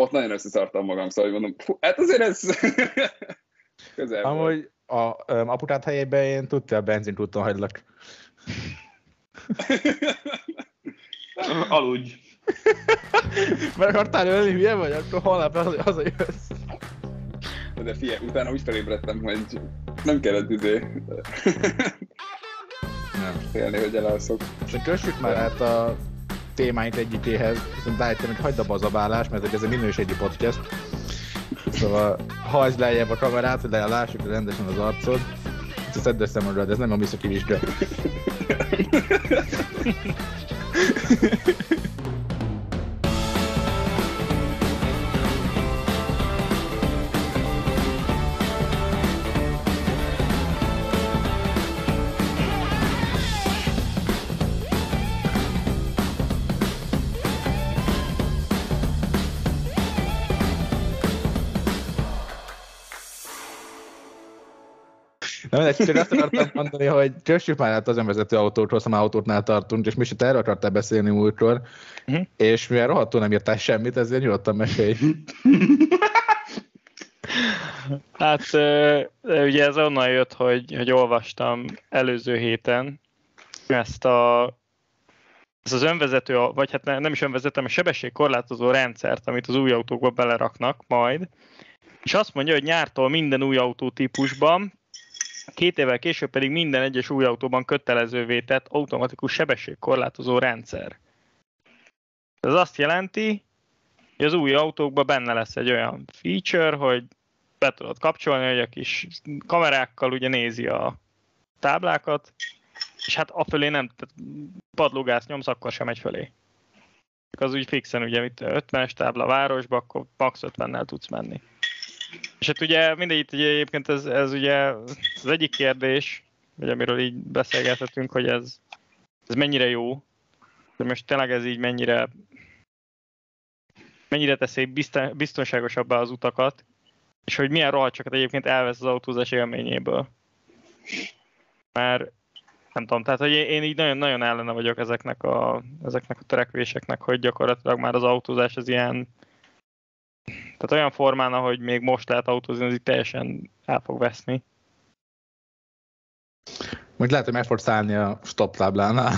ott nagyon összeszartam magam, szóval mondom, fú, hát azért ez közel Amúgy a um, aputát helyében én tudta a benzint tudtam hagylak. Aludj. Mert akartál ölni, hülye vagy? Akkor holnap hazajössz. De figyelj, utána úgy felébredtem, hogy nem kellett izé Nem. félni, hogy elalszok. És kössük már át a témáink egyikéhez, viszont rájöttem, hogy hagyd a zabálást, mert ez egy minőségi podcast. Szóval hajtsd lejjebb a kamerát, hogy lássuk rendesen az arcod. Szedd össze magad, ez nem a műszaki vizsga. Nem, mindegy, csak azt akartam mondani, hogy kössük már át az önvezető autót, már autótnál tartunk, és Misi, te erről akartál beszélni múltkor, Mhm. és mivel rohadtul nem írtál semmit, ezért nyugodtan mesélj. Hát ugye ez onnan jött, hogy, hogy olvastam előző héten ezt a ez az önvezető, vagy hát ne- nem is önvezető, hanem sebességkorlátozó rendszert, amit az új autókba beleraknak majd, és azt mondja, hogy nyártól minden új autótípusban, két évvel később pedig minden egyes új autóban kötelezővé tett automatikus sebességkorlátozó rendszer. Ez azt jelenti, hogy az új autókban benne lesz egy olyan feature, hogy be tudod kapcsolni, hogy a kis kamerákkal ugye nézi a táblákat, és hát afölé nem, tehát padlógász nyomsz, akkor sem megy fölé. Az úgy fixen, ugye itt 50-es tábla városba, akkor max 50-nel tudsz menni. És hát ugye mindegy, itt ugye egyébként ez, ez ugye az egyik kérdés, vagy amiről így beszélgethetünk, hogy ez, ez mennyire jó, de most tényleg ez így mennyire mennyire teszi bizton- biztonságosabbá az utakat, és hogy milyen rohadcsokat egyébként elvesz az autózás élményéből. Mert nem tudom, tehát hogy én így nagyon-nagyon ellene vagyok ezeknek a, ezeknek a törekvéseknek, hogy gyakorlatilag már az autózás az ilyen, tehát olyan formán, ahogy még most lehet autózni, az így teljesen el fog veszni. Most lehet, hogy meg fogsz állni a stop táblánál.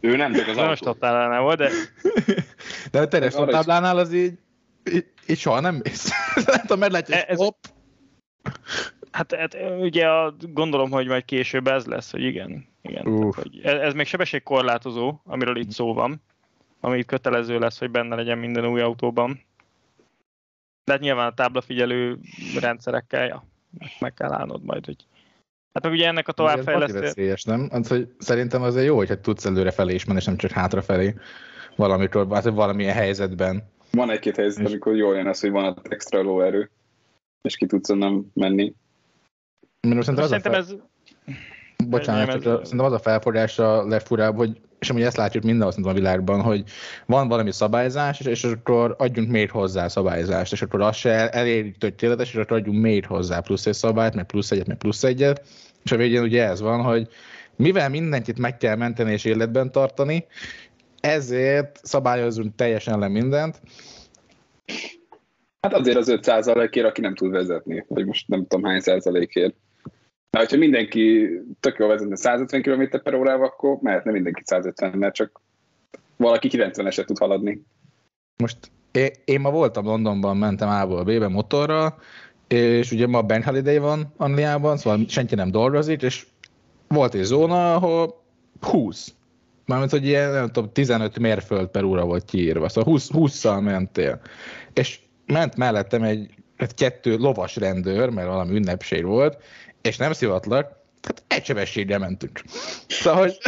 Ő nem csak az autó. ott ellene volt, de De a Arra stop táblánál az így, így, így soha nem mész. nem tudom, mert látja, E- ez- hopp, hát, hát ugye a, gondolom, hogy majd később ez lesz, hogy igen. igen tehát, hogy ez, ez még sebességkorlátozó, amiről itt szó van, ami itt kötelező lesz, hogy benne legyen minden új autóban. De hát nyilván a táblafigyelő rendszerekkel, ja, meg kell állnod majd, hogy Hát meg ugye ennek a továbbfejlesztés... veszélyes, nem? Hát, hogy szerintem azért jó, hogyha tudsz előre felé is menni, és nem csak hátrafelé valamikor, hát valamilyen helyzetben. Van egy-két helyzet, És- amikor jól jön az, hogy van extra lóerő, és ki tudsz onnan menni. Mert szerintem, az a Szerintem fel... ez... Bocsánat, nem, ez- a, szerintem az a felfogás a legfurább, hogy és amúgy ezt látjuk mindenhol a világban, hogy van valami szabályzás, és, és akkor adjunk még hozzá szabályzást, és akkor azt se el, elérjük tökéletes, és akkor adjunk még hozzá plusz egy szabályt, meg plusz egyet, meg plusz egyet, és a végén ugye ez van, hogy mivel mindenkit meg kell menteni és életben tartani, ezért szabályozunk teljesen le mindent, Hát azért az 5 százalékért, aki nem tud vezetni, vagy most nem tudom hány százalékért. Na, hogyha mindenki tök jól vezetne 150 km per órával, akkor mehetne mindenki 150 mert csak valaki 90-eset tud haladni. Most én, én ma voltam Londonban, mentem A-ból B-be motorral, és ugye ma Bank Holiday van Angliában, szóval senki nem dolgozik, és volt egy zóna, ahol 20. Mármint, hogy ilyen, nem tudom, 15 mérföld per óra volt kiírva, szóval 20, 20-szal mentél. És ment mellettem egy, egy kettő lovas rendőr, mert valami ünnepség volt, és nem szivatlak, tehát egy sebességgel mentünk. Szóval, hogy,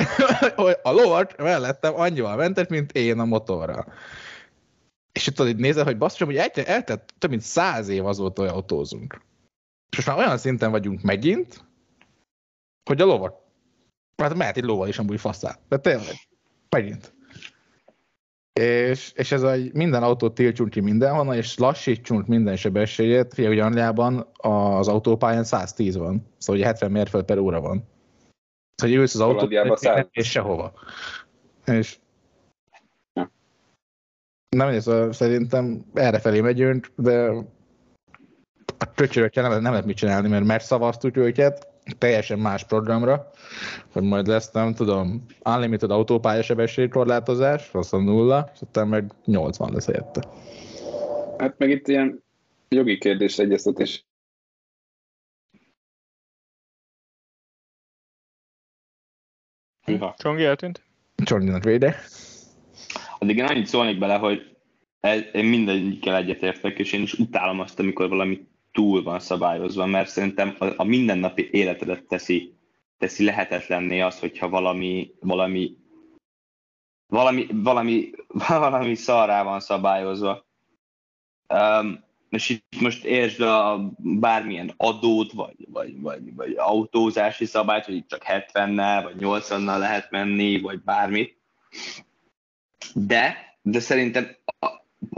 hogy a lovak mellettem annyival mentek, mint én a motorral. És itt tudod, így nézel, hogy basszus, hogy eltelt, eltelt több mint száz év azóta, hogy autózunk. És most már olyan szinten vagyunk megint, hogy a lovak, hát mehet egy lóval is amúgy faszál. De tényleg, megint. És, és ez a minden autót tiltsunk ki mindenhonnan, és lassítsunk minden sebességet. Figyelj, hogy Angliában az autópályán 110 van, szóval ugye 70 mérföld per óra van. Szóval ülsz az 100. és sehova. És Nem, szóval szerintem erre felé megyünk, de a csöcsörökkel nem, nem lehet mit csinálni, mert megszavaztuk őket teljesen más programra, hogy majd lesz, nem tudom, unlimited autópályasebesség korlátozás, az a nulla, és aztán meg 80 lesz helyette. Hát meg itt ilyen jogi kérdés egyeztetés. Csongi eltűnt? Csonginak véde. Addig én annyit szólnék bele, hogy én mindegyikkel egyetértek, és én is utálom azt, amikor valami túl van szabályozva, mert szerintem a, a mindennapi életedet teszi, teszi lehetetlenné az, hogyha valami, valami, valami, valami, valami szarrá van szabályozva. Um, és itt most értsd a bármilyen adót, vagy, vagy, vagy, vagy autózási szabályt, hogy itt csak 70-nel, vagy 80-nal lehet menni, vagy bármit. De, de szerintem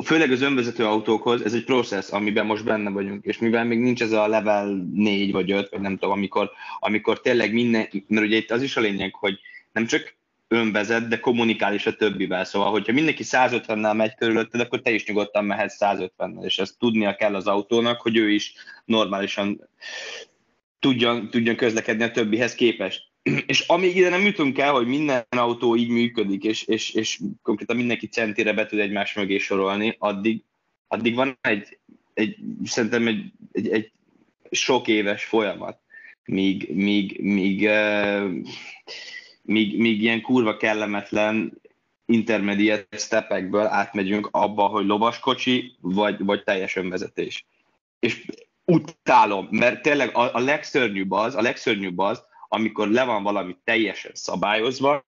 főleg az önvezető autókhoz ez egy process, amiben most benne vagyunk, és mivel még nincs ez a level 4 vagy 5, vagy nem tudom, amikor, amikor tényleg minden, mert ugye itt az is a lényeg, hogy nem csak önvezet, de kommunikál is a többivel. Szóval, hogyha mindenki 150-nel megy körülötted, akkor te is nyugodtan mehetsz 150-nel, és ezt tudnia kell az autónak, hogy ő is normálisan tudjon, tudjon közlekedni a többihez képest. És amíg ide nem jutunk el, hogy minden autó így működik, és, és, és konkrétan mindenki centire be tud egymás mögé sorolni, addig, addig van egy, egy szerintem egy, egy, egy sok éves folyamat, míg, míg, míg, uh, míg, míg ilyen kurva kellemetlen intermediate stepekből átmegyünk abba, hogy lovaskocsi, vagy, vagy teljes önvezetés. És utálom, mert tényleg a, a legszörnyűbb az, a legszörnyűbb az, amikor le van valami teljesen szabályozva,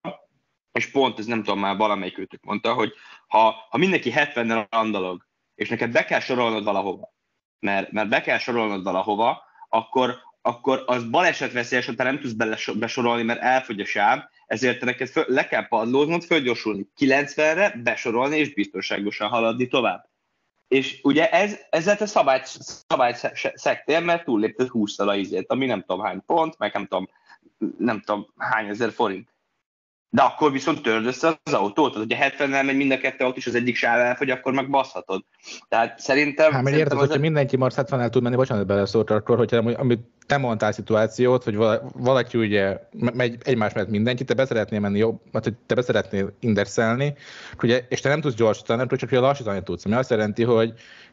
és pont ez nem tudom már valamelyik őtök mondta, hogy ha, ha mindenki 70-nel randalog, és neked be kell sorolnod valahova, mert, mert be kell sorolnod valahova, akkor, akkor az balesetveszélyes, hogy te nem tudsz besorolni, mert elfogy a sáv, ezért te neked föl, le kell padlóznod, fölgyorsulni 90-re, besorolni és biztonságosan haladni tovább. És ugye ez, ezzel te szabályt, szabályt szektél, mert túllépted 20 a izét, ami nem tudom hány pont, meg nem tudom nem tudom hány ezer forint. De akkor viszont törd össze az autót, hogyha 70-nel megy mind a kettő autó, és az egyik sáv elfogy, akkor meg baszhatod. Tehát szerintem... Hát, mert érted, hogyha mindenki Mars 70-nel tud menni, bocsánat, beleszólt, akkor, hogyha amit te mondtál szituációt, hogy valaki ugye megy egymás mellett mindenki, te beszeretnél menni jobb, mert hogy te beszeretnél indexelni, ugye, és te nem tudsz gyorsítani, nem tudsz, csak hogy lassítani tudsz. Ami azt jelenti, hogy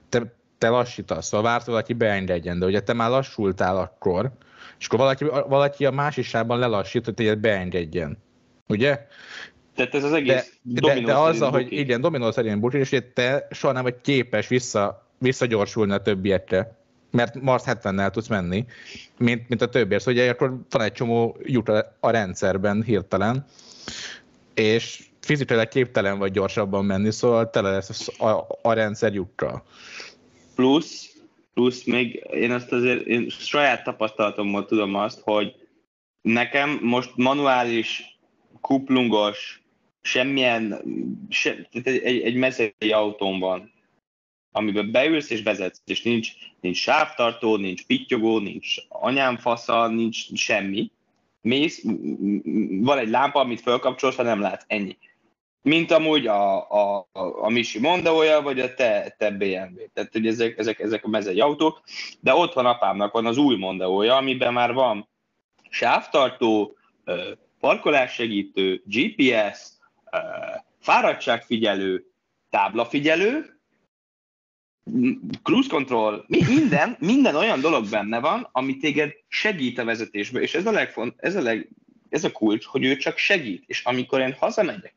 te, te lassítasz, szóval vársz, valaki beengedjen, de ugye te már lassultál akkor, és akkor valaki, valaki a másik sávban lelassít, hogy téged beengedjen. Ugye? Tehát ez az egész de, de, de azzal, hogy igen, dominó szerint buki, és te soha nem vagy képes vissza, visszagyorsulni a többiekre, mert Mars 70-nel tudsz menni, mint, mint a többiek. Szóval ugye akkor van egy csomó jut a, rendszerben hirtelen, és fizikailag képtelen vagy gyorsabban menni, szóval tele lesz a, a rendszer juttal. Plusz Plusz még én azt azért én saját tapasztalatommal tudom azt, hogy nekem most manuális, kuplungos, semmilyen, se, tehát egy, egy mezei autón van, amiben beülsz és vezetsz, és nincs, nincs sávtartó, nincs pittyogó, nincs anyámfasza, nincs semmi. Mész, van egy lámpa, amit felkapcsolsz, ha nem látsz, ennyi mint amúgy a, a, a, a Misi Mondeója, vagy a te, te BMW. Tehát, hogy ezek, ezek, ezek a mezei autók, de ott van apámnak van az új Mondeója, amiben már van sávtartó, parkolássegítő, GPS, fáradtságfigyelő, táblafigyelő, cruise control, minden, minden olyan dolog benne van, ami téged segít a vezetésbe, és ez a, legfont, ez a, leg, ez a kulcs, hogy ő csak segít, és amikor én hazamegyek,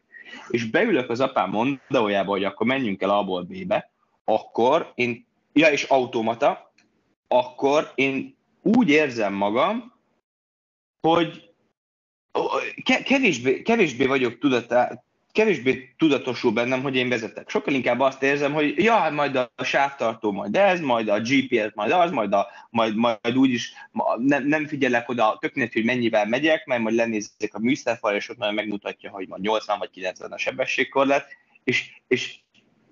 és beülök az apám mondaójába, hogy akkor menjünk el A-ból B-be, akkor én, ja és automata, akkor én úgy érzem magam, hogy kevésbé, kevésbé vagyok tudatá, kevésbé tudatosul bennem, hogy én vezetek. Sokkal inkább azt érzem, hogy ja, hát majd a sávtartó, majd ez, majd a GPS, majd az, majd, a, majd, majd úgyis nem, nem figyelek oda, tök mindegy, hogy mennyivel megyek, mert majd lenézzek a műszerfal, és ott majd megmutatja, hogy majd 80 vagy 90 a sebességkorlát, és, és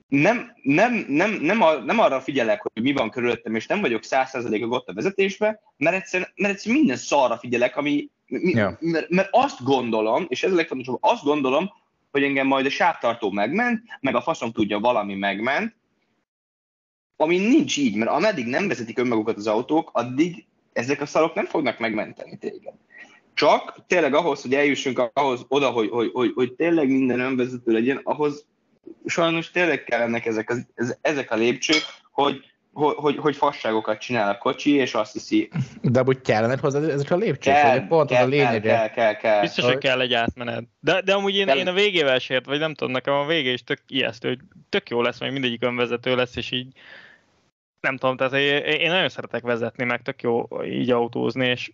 nem, nem, nem, nem, a, nem arra figyelek, hogy mi van körülöttem, és nem vagyok százszerzalékig ott a vezetésbe, mert egyszerűen, mert egyszerűen minden szarra figyelek, ami, mi, ja. mert, mert azt gondolom, és ez a legfontosabb, azt gondolom, hogy engem majd a sávtartó megment, meg a faszom tudja valami megment, ami nincs így, mert ameddig nem vezetik önmagukat az autók, addig ezek a szarok nem fognak megmenteni téged. Csak tényleg ahhoz, hogy eljussunk ahhoz oda, hogy, hogy, hogy, hogy tényleg minden önvezető legyen, ahhoz sajnos tényleg kellenek ezek, az, ezek a lépcsők, hogy, hogy, hogy fasságokat csinál a kocsi, és azt hiszi... De úgy kellene hozzá ezek a lépcsők, kell, vagy pont kell, az a lényege. Kell, kell, kell, kell. Biztos, hogy kell egy átmenet. De, de amúgy én, Kell. én a végével sért, vagy nem tudom, nekem a vége is tök ijesztő, hogy tök jó lesz, majd mindegyik önvezető lesz, és így nem tudom, tehát én, én nagyon szeretek vezetni, meg tök jó így autózni, és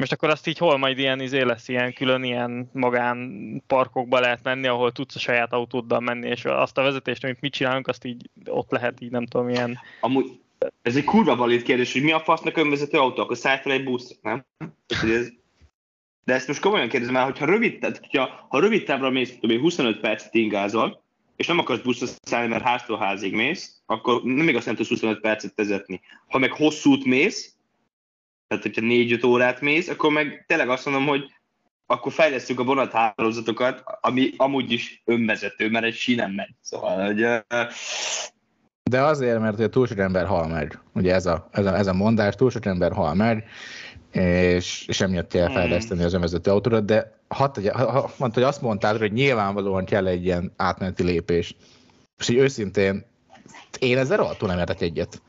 most akkor azt így hol majd ilyen izé lesz, ilyen külön ilyen magánparkokba lehet menni, ahol tudsz a saját autóddal menni, és azt a vezetést, amit mit csinálunk, azt így ott lehet így, nem tudom, ilyen Amúgy ez egy kurva valid kérdés, hogy mi a fasznak önvezető autó, akkor szállj fel egy buszra, nem? De ezt most komolyan kérdezem el, hogyha rövid, tehát, hogyha, ha rövid távra mész, én, 25 percet ingázol, és nem akarsz buszra szállni, mert háztól házig mész, akkor nem igazán tudsz 25 percet vezetni. Ha meg hosszút mész, tehát hogyha 4-5 órát mész, akkor meg tényleg azt mondom, hogy akkor fejlesztjük a vonathálózatokat, ami amúgy is önvezető, mert egy sínen megy. Szóval, hogy, De azért, mert ugye túl sok ember hal meg. Ugye ez a, ez a, ez a mondás, túl sok ember hal meg, és, és emiatt kell Hmm. fejleszteni az önvezető autóra, de hat, ha, ha, mondta, hogy azt mondtad, hogy nyilvánvalóan kell egy ilyen átmeneti lépés. És így őszintén, én ezzel rohadtul nem értek egyet.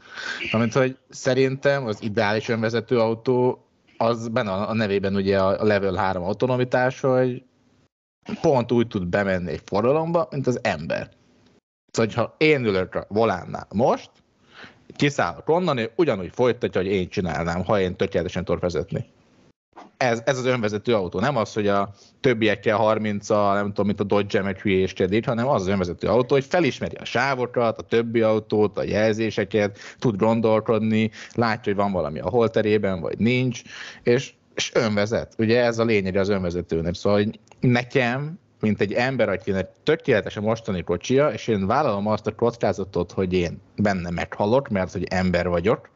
Amit, hogy szerintem az ideális önvezető autó, az benne a nevében ugye a level 3 autonomitás, hogy pont úgy tud bemenni egy forgalomba, mint az ember. Szóval, ha én ülök a volánnál most, kiszállok onnan, és ugyanúgy folytatja, hogy én csinálnám, ha én tökéletesen tudok vezetni. Ez, ez az önvezető autó. Nem az, hogy a többiekkel 30 a nem tudom, mint a Dodge meg hülyéskedik, hanem az az önvezető autó, hogy felismeri a sávokat, a többi autót, a jelzéseket, tud gondolkodni, látja, hogy van valami a holterében, vagy nincs, és, és önvezet. Ugye ez a lényege az önvezetőnek. Szóval hogy nekem mint egy ember, akinek tökéletes a mostani kocsia, és én vállalom azt a kockázatot, hogy én benne meghalok, mert hogy ember vagyok,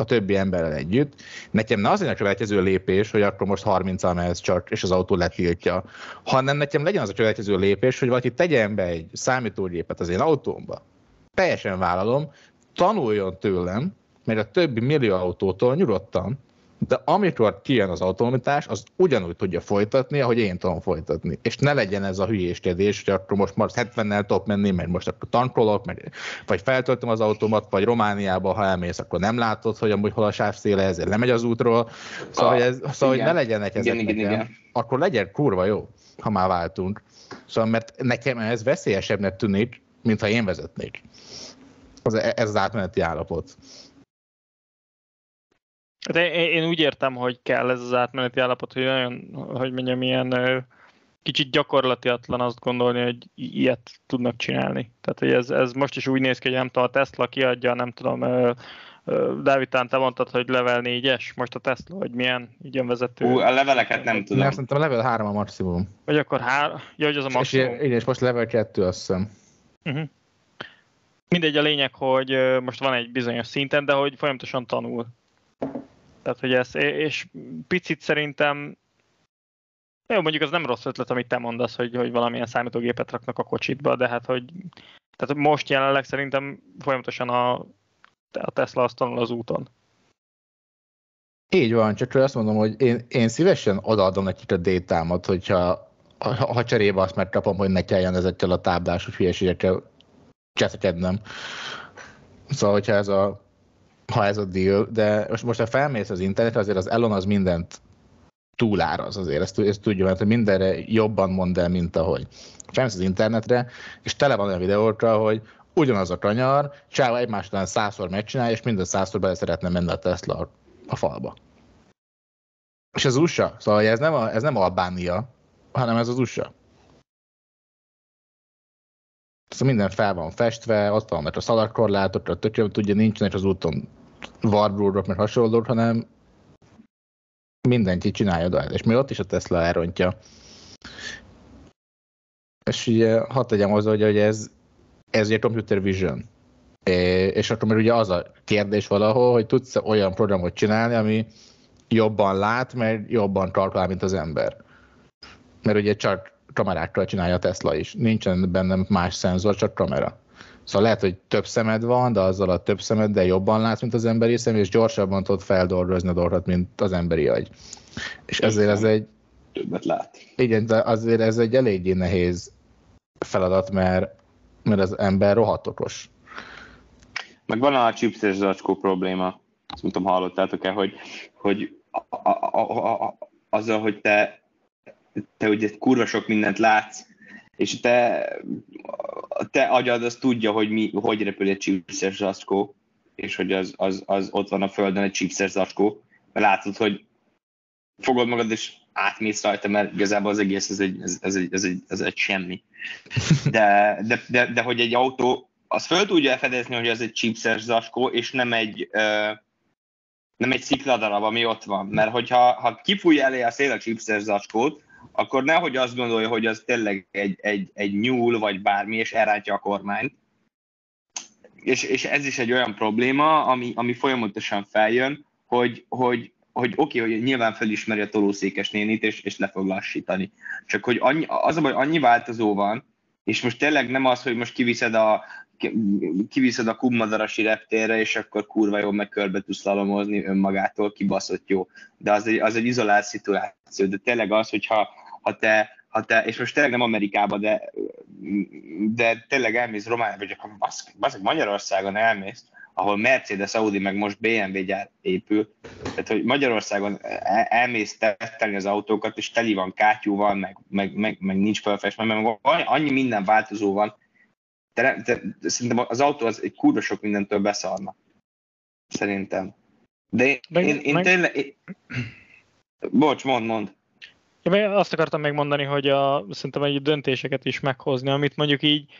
a többi emberrel együtt. Nekem ne az a következő lépés, hogy akkor most 30 mehetsz csak, és az autó letiltja, hanem nekem legyen az a következő lépés, hogy valaki tegyen be egy számítógépet az én autómba. Teljesen vállalom, tanuljon tőlem, mert a többi millió autótól nyugodtan, de amikor kijön az autonomitás, az ugyanúgy tudja folytatni, ahogy én tudom folytatni. És ne legyen ez a hülyéskedés, hogy akkor most már 70-nel top menni, mert most akkor tankolok, meg, vagy feltöltöm az automat, vagy Romániába, ha elmész, akkor nem látod, hogy amúgy hol a sávszéle, ezért lemegy az útról. Szóval, hogy, ez, szóval hogy ne legyenek ezek Igen, igen, igen. Akkor legyen kurva jó, ha már váltunk. Szóval, mert nekem ez veszélyesebbnek tűnik, mint ha én vezetnék. Az, ez az átmeneti állapot. De én, úgy értem, hogy kell ez az átmeneti állapot, hogy nagyon, hogy mondjam, ilyen kicsit gyakorlatiatlan azt gondolni, hogy ilyet tudnak csinálni. Tehát, hogy ez, ez most is úgy néz ki, hogy nem tudom, a Tesla kiadja, nem tudom, ö, ö, Dávid, talán te mondtad, hogy level 4-es, most a Tesla, hogy milyen így önvezető. Ú, a leveleket nem tudom. Mert szerintem a level 3 a maximum. Vagy akkor hár, ja, hogy az a És maximum. igen, és most level 2 azt hiszem. Uh-huh. Mindegy, a lényeg, hogy most van egy bizonyos szinten, de hogy folyamatosan tanul. Tehát, hogy ez, és picit szerintem, jó, mondjuk az nem rossz ötlet, amit te mondasz, hogy, hogy valamilyen számítógépet raknak a kocsitba, de hát, hogy tehát most jelenleg szerintem folyamatosan a, a Tesla azt tanul az úton. Így van, csak azt mondom, hogy én, én szívesen odaadom nekik a détámat, hogyha ha, ha cserébe azt megkapom, hogy ne kelljen ezekkel a táblású hülyeségekkel cseszekednem. Szóval, hogyha ez a, ha ez a deal, de most, most ha felmész az internetre, azért az Elon az mindent túláraz azért, ezt, ezt tudja, mert mindenre jobban mond el, mint ahogy. Felmész az internetre, és tele van olyan videókra, hogy ugyanaz a kanyar, csáva egymás után százszor megcsinálja, és minden százszor bele szeretne menni a Tesla a, falba. És az USA, szóval ez nem, a, ez nem Albánia, hanem ez az USA. Szóval minden fel van festve, ott van, mert a szaladkorlátok, a tökélet tudja, nincsenek az úton warbródok, meg hasonlók, hanem mindenki csinálja oda, és még ott is a Tesla elrontja. És ugye hadd tegyem hozzá, hogy ez, ez ugye computer vision. És akkor mert ugye az a kérdés valahol, hogy tudsz olyan programot csinálni, ami jobban lát, mert jobban kalkulál, mint az ember. Mert ugye csak kamerákkal csinálja a Tesla is. Nincsen benne más szenzor, csak kamera. Szóval lehet, hogy több szemed van, de azzal a több szemed, de jobban látsz, mint az emberi szem, és gyorsabban tudod feldolgozni a dolgokat, mint az emberi agy. És ezért ez egy... Többet lát. Igen, de azért ez egy eléggé nehéz feladat, mert, mert az ember rohadt okos. Meg van a chipses zacskó probléma, azt tudom, hallottátok-e, hogy, hogy a, a, a, a, azzal, hogy te, te ugye kurva sok mindent látsz, és te, te agyad az tudja, hogy mi, hogy repül egy chipses zacskó, és hogy az, az, az ott van a földön egy chipses zacskó, mert látod, hogy fogod magad, és átmész rajta, mert igazából az egész ez egy, ez, ez egy, ez egy, ez egy semmi. De, de, de, de, hogy egy autó, az föl tudja fedezni, hogy az egy chipses zacskó, és nem egy, uh, nem egy szikladarab, ami ott van. Mert hogyha ha kifújja elé a szél a chipses zacskót, akkor nehogy azt gondolja, hogy az tényleg egy, egy, egy nyúl, vagy bármi, és elrántja a kormányt. És, és ez is egy olyan probléma, ami, ami folyamatosan feljön, hogy, hogy, hogy oké, okay, hogy nyilván felismeri a tolószékes nénit, és, és le fog lassítani. Csak hogy annyi, az a baj, annyi változó van, és most tényleg nem az, hogy most kiviszed a, kiviszed a kummadarasi reptérre, és akkor kurva jó, meg körbe tudsz lalomozni önmagától, kibaszott jó. De az egy, az egy izolált szituáció. De tényleg az, hogyha ha te, ha te, és most tényleg nem Amerikába, de, de tényleg elmész Romániába, vagy akkor baszk, Magyarországon elmész, ahol Mercedes, Audi, meg most BMW gyár épül. Tehát, hogy Magyarországon elmész tettelni az autókat, és teli van kátyúval, meg, meg, meg, meg nincs felfestve, meg annyi minden változó van. De, de, de, szerintem az autó az egy kurva sok mindentől beszarna. Szerintem. De én, meg, én, én meg... tényleg... Én... Bocs, mond, mond. Ja, azt akartam megmondani, hogy a, szerintem egy döntéseket is meghozni, amit mondjuk így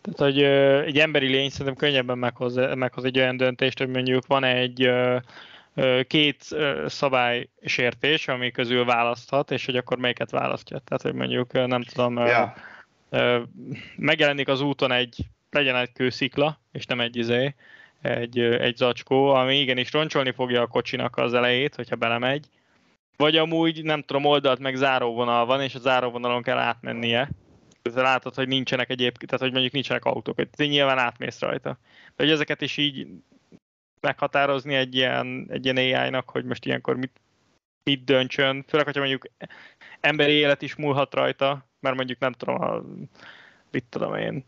tehát, hogy egy emberi lény szerintem könnyebben meghoz, meghoz egy olyan döntést, hogy mondjuk van egy két szabálysértés, ami közül választhat, és hogy akkor melyiket választja. Tehát, hogy mondjuk nem tudom, ja. Megjelenik az úton egy, legyen egy kőszikla, és nem egy izé, egy, egy zacskó, ami igenis roncsolni fogja a kocsinak az elejét, hogyha belemegy, vagy amúgy, nem tudom, oldalt meg záróvonal van, és a záróvonalon kell átmennie, látod, hogy nincsenek egyébként, tehát hogy mondjuk nincsenek autók, hogy nyilván átmész rajta. De hogy ezeket is így meghatározni egy ilyen, egy ilyen AI-nak, hogy most ilyenkor mit, mit döntsön, főleg, hogyha mondjuk emberi élet is múlhat rajta, mert mondjuk nem tudom, a, mit tudom én,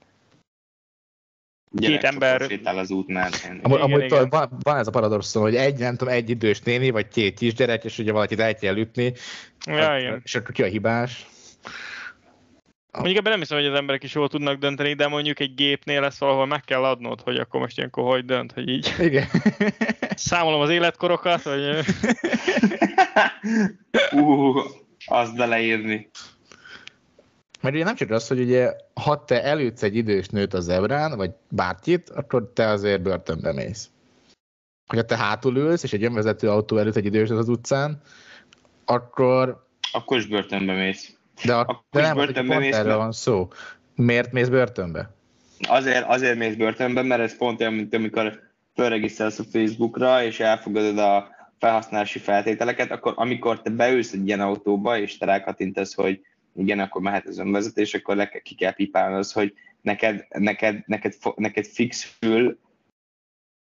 Gyerek két ember... sétál az út mentén. Amúgy, amúgy igen. Van, van, ez a paradoxon, hogy egy, nem tudom, egy idős néni, vagy két kisgyerek, és ugye valakit el kell ütni, ja, igen. és akkor ki a hibás. Mondjuk ebben nem hiszem, hogy az emberek is jól tudnak dönteni, de mondjuk egy gépnél lesz valahol meg kell adnod, hogy akkor most ilyenkor hogy dönt, hogy így. Igen. Számolom az életkorokat, vagy... uh, azt beleírni. Mert ugye nem csak az, hogy ugye, ha te elütsz egy idős nőt az zebrán, vagy bárkit, akkor te azért börtönbe mész. Hogyha te hátul ülsz, és egy önvezető autó előtt egy idős az utcán, akkor... Akkor is börtönbe mész. De, a, de nem, hogy pont mész, erről van szó. Miért mész börtönbe? Azért, azért mész börtönbe, mert ez pont olyan, mint amikor felregisztrálsz a Facebookra, és elfogadod a felhasználási feltételeket, akkor amikor te beülsz egy ilyen autóba, és te rákatintesz, hogy igen, akkor mehet az önvezetés, akkor le, ki kell pipálnod, hogy neked, neked, neked, neked fixül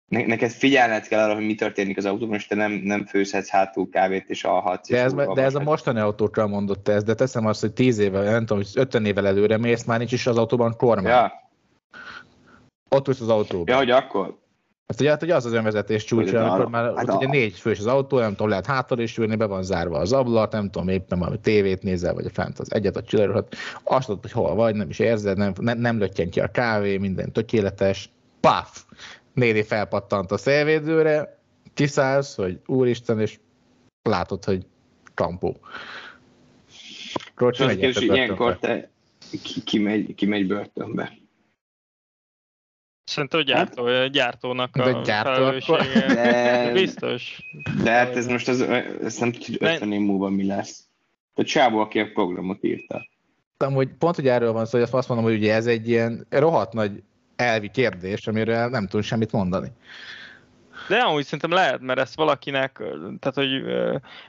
ne, neked figyelned kell arra, hogy mi történik az autóban, és te nem, nem főzhetsz hátul kávét és alhatsz. De ez, de ez a mostani autókra mondott ez, de teszem azt, hogy 10 évvel, nem tudom, hogy 50 évvel előre mész, már nincs is az autóban kormány. Ja. Ott ülsz az autóban. Ja, hogy akkor. Ezt ugye, hát, hogy az az önvezetés csúcsa, amikor már hát ugye négy fős az autó, nem tudom, lehet hátra is ülni, be van zárva az ablak, nem tudom, éppen valami tévét nézel, vagy a fent az egyet a csillagokat, azt tudod, hogy hol vagy, nem is érzed, nem, nem, nem löttyen ki a kávé, minden tökéletes, paf! néni felpattant a szélvédőre, kiszállsz, hogy úristen, és látod, hogy kampó. Rocsi, ilyenkor te ki, ki, megy, ki megy börtönbe. Szerintem a gyártó, hát, gyártónak a de gyártó De, biztos. De hát ez most az, ezt nem tudjuk, hogy 50 év múlva mi lesz. A csábó, aki a programot írta. Amúgy pont, hogy erről van szó, hogy azt mondom, hogy ugye ez egy ilyen rohadt nagy elvi kérdés, amire nem tudunk semmit mondani. De amúgy szerintem lehet, mert ezt valakinek, tehát hogy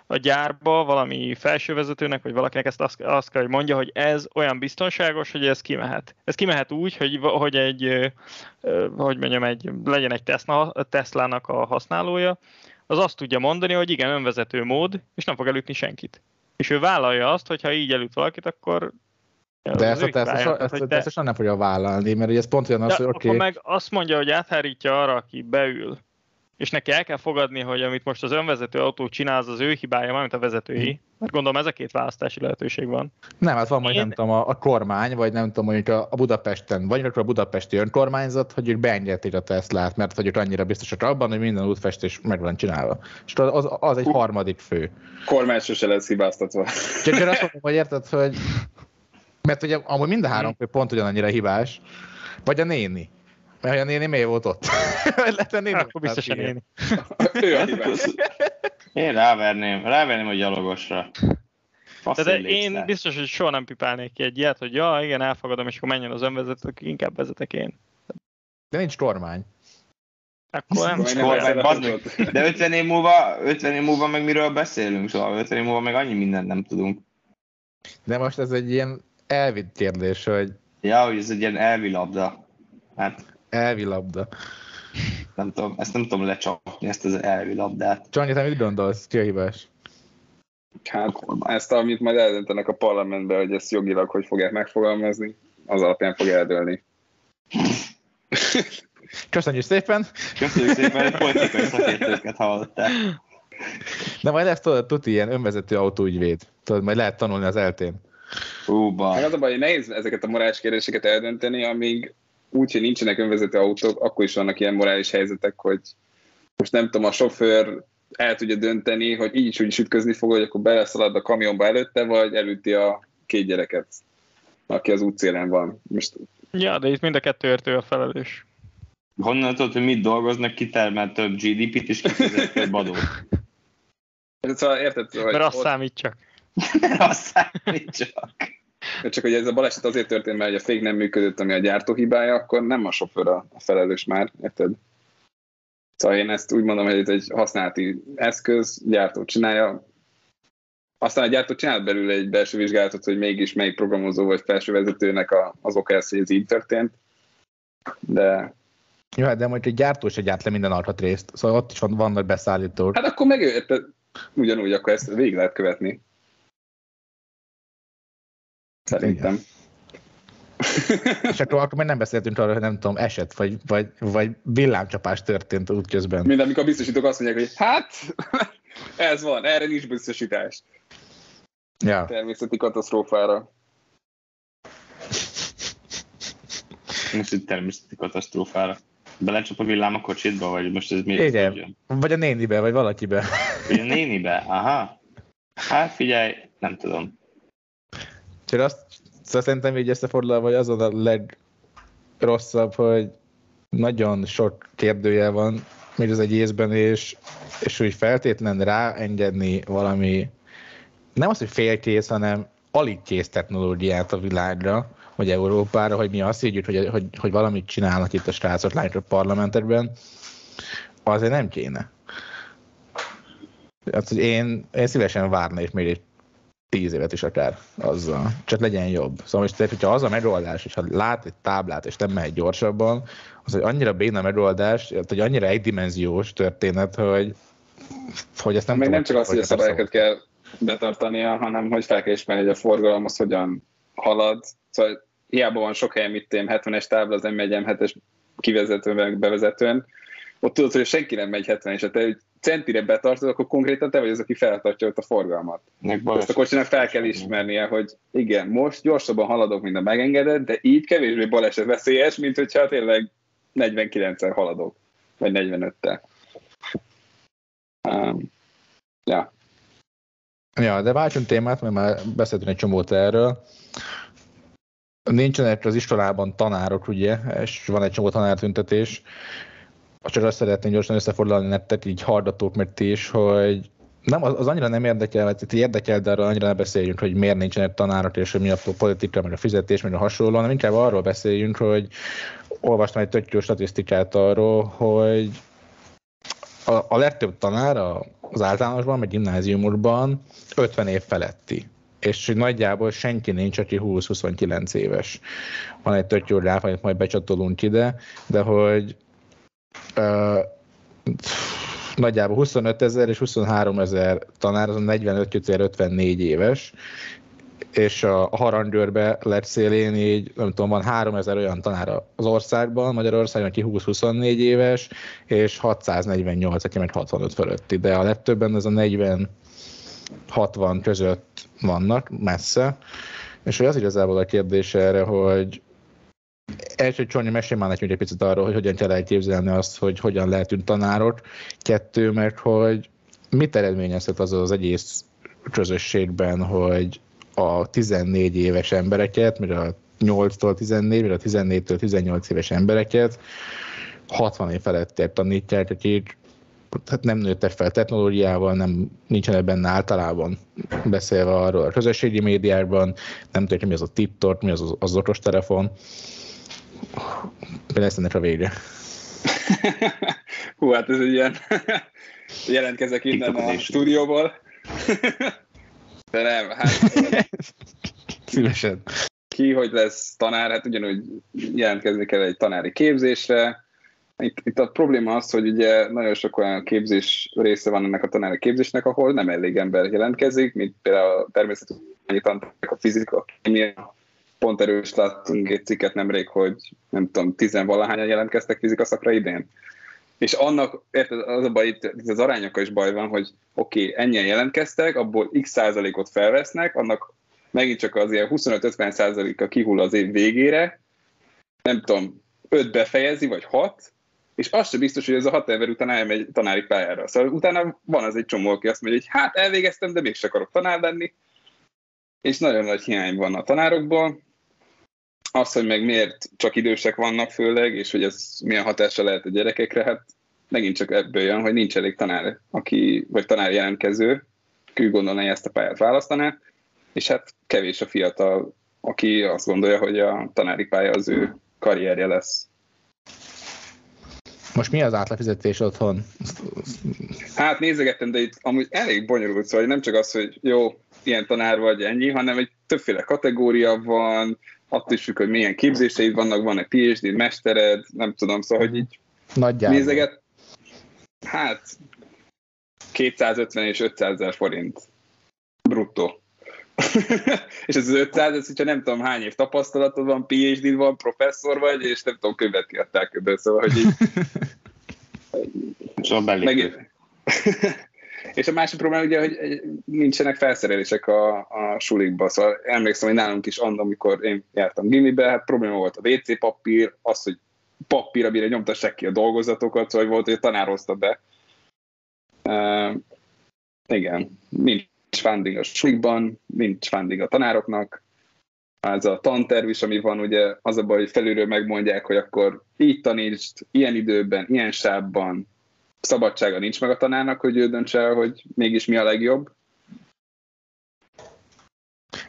a gyárba valami felsővezetőnek, vagy valakinek ezt azt, azt kell, hogy mondja, hogy ez olyan biztonságos, hogy ez kimehet. Ez kimehet úgy, hogy, hogy egy, hogy mondjam, egy, legyen egy Tesla, Tesla-nak a használója, az azt tudja mondani, hogy igen, önvezető mód, és nem fog elütni senkit. És ő vállalja azt, hogy ha így elüt valakit, akkor de ezt a Tesla, ezt nem fogja vállalni, mert ez pont olyan az, hogy oké. Okay. meg azt mondja, hogy áthárítja arra, aki beül, és neki el kell fogadni, hogy amit most az önvezető autó csinál, az az ő hibája, mármint a vezetői. Mert gondolom ez a két választási lehetőség van. Nem, hát van majd Én... nem tudom, a, a kormány, vagy nem tudom, mondjuk a, a Budapesten, vagy akkor a budapesti önkormányzat, hogy ők beengedték a Teslát, mert hogy ők annyira biztosak abban, hogy minden útfestés meg van csinálva. És az, az egy harmadik fő. Kormány sose lesz hibáztatva. Csak azt mondom, hogy érted, hogy mert ugye amúgy mind a három fő pont ugyanannyira hibás, vagy a néni. Mert a néni miért volt ott? Lehet a néni? Akkor biztos a néni. ő a hibás. Én ráverném, ráverném a gyalogosra. de én biztos, hogy soha nem pipálnék ki egy ilyet, hogy ja, igen, elfogadom, és akkor menjen az önvezető, inkább vezetek én. De nincs kormány. Akkor nem nincs kormány, de 50 év múlva, 50 év múlva meg miről beszélünk, szóval 50 év múlva meg annyi mindent nem tudunk. De most ez egy ilyen elvi kérdés, hogy... Ja, hogy ez egy ilyen elvi labda. Hát... Elvi labda. Nem tudom, ezt nem tudom lecsapni, ezt az elvi labdát. Csanyi, te mit gondolsz? Ki a hibás? Hát ezt, amit majd eldöntenek a parlamentben, hogy ezt jogilag hogy fogják megfogalmazni, az alapján fog eldőlni. Köszönjük szépen! Köszönjük szépen, hogy politikai szakértőket hallottál. De majd lesz tudod, tuti ilyen önvezető autóügyvéd. Tudod, majd lehet tanulni az eltén. Húba. Hát az a baj, hogy nehéz ezeket a morális kérdéseket eldönteni, amíg úgy, hogy nincsenek önvezető autók, akkor is vannak ilyen morális helyzetek, hogy most nem tudom, a sofőr el tudja dönteni, hogy így is úgy is ütközni fog, hogy akkor beleszalad a kamionba előtte, vagy elüti a két gyereket, aki az útszélen van. Most... Ja, de itt mind a kettőért ő a felelős. Honnan tudod, hogy mit dolgoznak, kitermelt több GDP-t és kifizet több adót? Szóval érted, hogy Mert azt ott... számít csak. azt számít csak. Csak hogy ez a baleset azért történt, mert a fék nem működött, ami a gyártó hibája, akkor nem a sofőr a felelős már, érted? Szóval én ezt úgy mondom, hogy ez egy használati eszköz, gyártó csinálja, aztán a gyártó csinál belül egy belső vizsgálatot, hogy mégis melyik programozó vagy felső vezetőnek a, az oka ez, hogy ez így történt. De... Jó, hát de majd egy gyártó se gyárt le minden alkatrészt, szóval ott is van, vannak beszállítók. Hát akkor meg ugyanúgy, akkor ezt végig lehet követni. Szerintem. És akkor, akkor még nem beszéltünk arról, hogy nem tudom, eset, vagy, vagy, vagy villámcsapás történt útközben. Mind amikor a biztosítók azt mondják, hogy hát, ez van, erre nincs biztosítás. Ja. Természeti katasztrófára. Most egy természeti katasztrófára. Belecsap a villám a kocsitba, vagy most ez miért? Igen, vagy a nénibe, vagy valakibe. Vagy a nénibe, aha. Hát figyelj, nem tudom. Csak azt szóval szerintem így összefordulva, hogy az a legrosszabb, hogy nagyon sok kérdője van még az egészben, és, és úgy feltétlen ráengedni valami, nem az, hogy félkész, hanem alig kész technológiát a világra, vagy Európára, hogy mi azt higgyük, hogy, hogy, hogy valamit csinálnak itt a srácok, lányok a parlamentekben, azért nem kéne. Hát, hogy én, én szívesen várna és még egy tíz évet is akár azzal. Csak legyen jobb. Szóval most tehát, hogyha az a megoldás, hogyha lát egy táblát és nem megy gyorsabban, az egy annyira béna megoldás, hogy annyira egydimenziós történet, hogy, hogy ezt nem Még nem csak azt, hogy a szabályokat kell betartania, hanem hogy fel kell ismerni, hogy a forgalom az hogyan halad. Szóval hiába van sok helyen, mit tém, 70-es tábla az M1 M7-es kivezetőn, bevezetőn, ott tudod, hogy senki nem megy 70 és te centire betartod, akkor konkrétan te vagy az, aki feltartja ott a forgalmat. Ezt a kocsinak fel kell ismernie, hogy igen, most gyorsabban haladok, mint a megengedett, de így kevésbé baleset veszélyes, mint hogyha tényleg 49-el haladok, vagy 45-tel. Um, ja. Ja, de váltsunk témát, mert már beszéltünk egy csomót erről. Nincsenek az iskolában tanárok, ugye, és van egy csomó tanártüntetés, csak azt szeretném gyorsan összefoglalni nektek így hardatók, mert ti is, hogy nem, az, az annyira nem érdekel, vagy érdekel, de arról annyira ne beszéljünk, hogy miért nincsenek tanárok, és hogy mi a politika, meg a fizetés, meg a hasonló, hanem inkább arról beszéljünk, hogy olvastam egy tök jó statisztikát arról, hogy a, a legtöbb tanár az általánosban, meg gimnáziumokban 50 év feletti és nagyjából senki nincs, aki 20-29 éves. Van egy tök jó ráf, amit majd becsatolunk ide, de hogy uh, nagyjából 25 ezer és 23 ezer tanár, az 45-54 éves, és a Harangyőrbe lett szélén így, nem tudom, van 3000 olyan tanár az országban, Magyarországon, aki 20-24 éves, és 648, aki meg 65 fölötti, de a legtöbben ez a 40 60 között vannak, messze, és hogy az igazából a kérdés erre, hogy első Csonyi mesél már nekünk egy picit arról, hogy hogyan kell elképzelni azt, hogy hogyan lehetünk tanárok. Kettő, mert hogy mit eredményezhet az az egész közösségben, hogy a 14 éves embereket, mert a 8-tól 14, vagy a 14-től 18 éves embereket 60 év felett tanítják, akik hát nem nőttek fel technológiával, nem nincsenek benne általában beszélve arról a közösségi médiában, nem tudják, mi az a TikTok, mi az, az okos telefon. Mi lesz ennek a vége? Hú, hát ez egy ilyen jelentkezek innen a stúdióból. De nem, hát... Szívesen. Ki, hogy lesz tanár, hát ugyanúgy jelentkezni kell egy tanári képzésre, itt, a probléma az, hogy ugye nagyon sok olyan képzés része van ennek a tanári képzésnek, ahol nem elég ember jelentkezik, mint például a természettudományi tanárok, a fizika, a kémia. Pont erős láttunk egy cikket nemrég, hogy nem tudom, tizenvalahányan jelentkeztek fizika szakra idén. És annak, érted, az a baj, itt az arányokkal is baj van, hogy oké, okay, ennyien jelentkeztek, abból x százalékot felvesznek, annak megint csak az ilyen 25-50 százaléka kihull az év végére, nem tudom, 5 befejezi, vagy 6, és az sem biztos, hogy ez a hat ember után elmegy tanári pályára. Szóval utána van az egy csomó, aki azt mondja, hogy hát elvégeztem, de mégse akarok tanár lenni. És nagyon nagy hiány van a tanárokból. Az, hogy meg miért csak idősek vannak főleg, és hogy ez milyen hatása lehet a gyerekekre, hát megint csak ebből jön, hogy nincs elég tanár, aki, vagy tanár jelentkező, aki gondolná, hogy ezt a pályát választaná, és hát kevés a fiatal, aki azt gondolja, hogy a tanári pálya az ő karrierje lesz. Most mi az átlagfizetés otthon? Hát nézegettem, de itt amúgy elég bonyolult, szóval nem csak az, hogy jó, ilyen tanár vagy ennyi, hanem egy többféle kategória van, attól is függ, hogy milyen képzéseid vannak, van egy PhD, mestered, nem tudom, szóval, hogy így Nagyjából. nézeget. Hát 250 és 500 ezer forint bruttó. és ez az 500, ez, hogyha nem tudom hány év tapasztalatod van, phd van, professzor vagy, és nem tudom, könyvet kiadtál köbben, szóval, hogy így... Szóval meg... és a másik probléma ugye, hogy nincsenek felszerelések a, a sulikba, szóval emlékszem, hogy nálunk is annól, amikor én jártam gimibe, hát probléma volt a WC papír, az, hogy papír, amire nyomtassák ki a dolgozatokat, szóval volt, hogy a tanár hozta be. Uh, igen, nincs funding a sulikban, nincs funding a tanároknak, ez a tanterv is, ami van, ugye az a baj, hogy felülről megmondják, hogy akkor így tanítsd, ilyen időben, ilyen sávban, szabadsága nincs meg a tanárnak, hogy ő döntse el, hogy mégis mi a legjobb.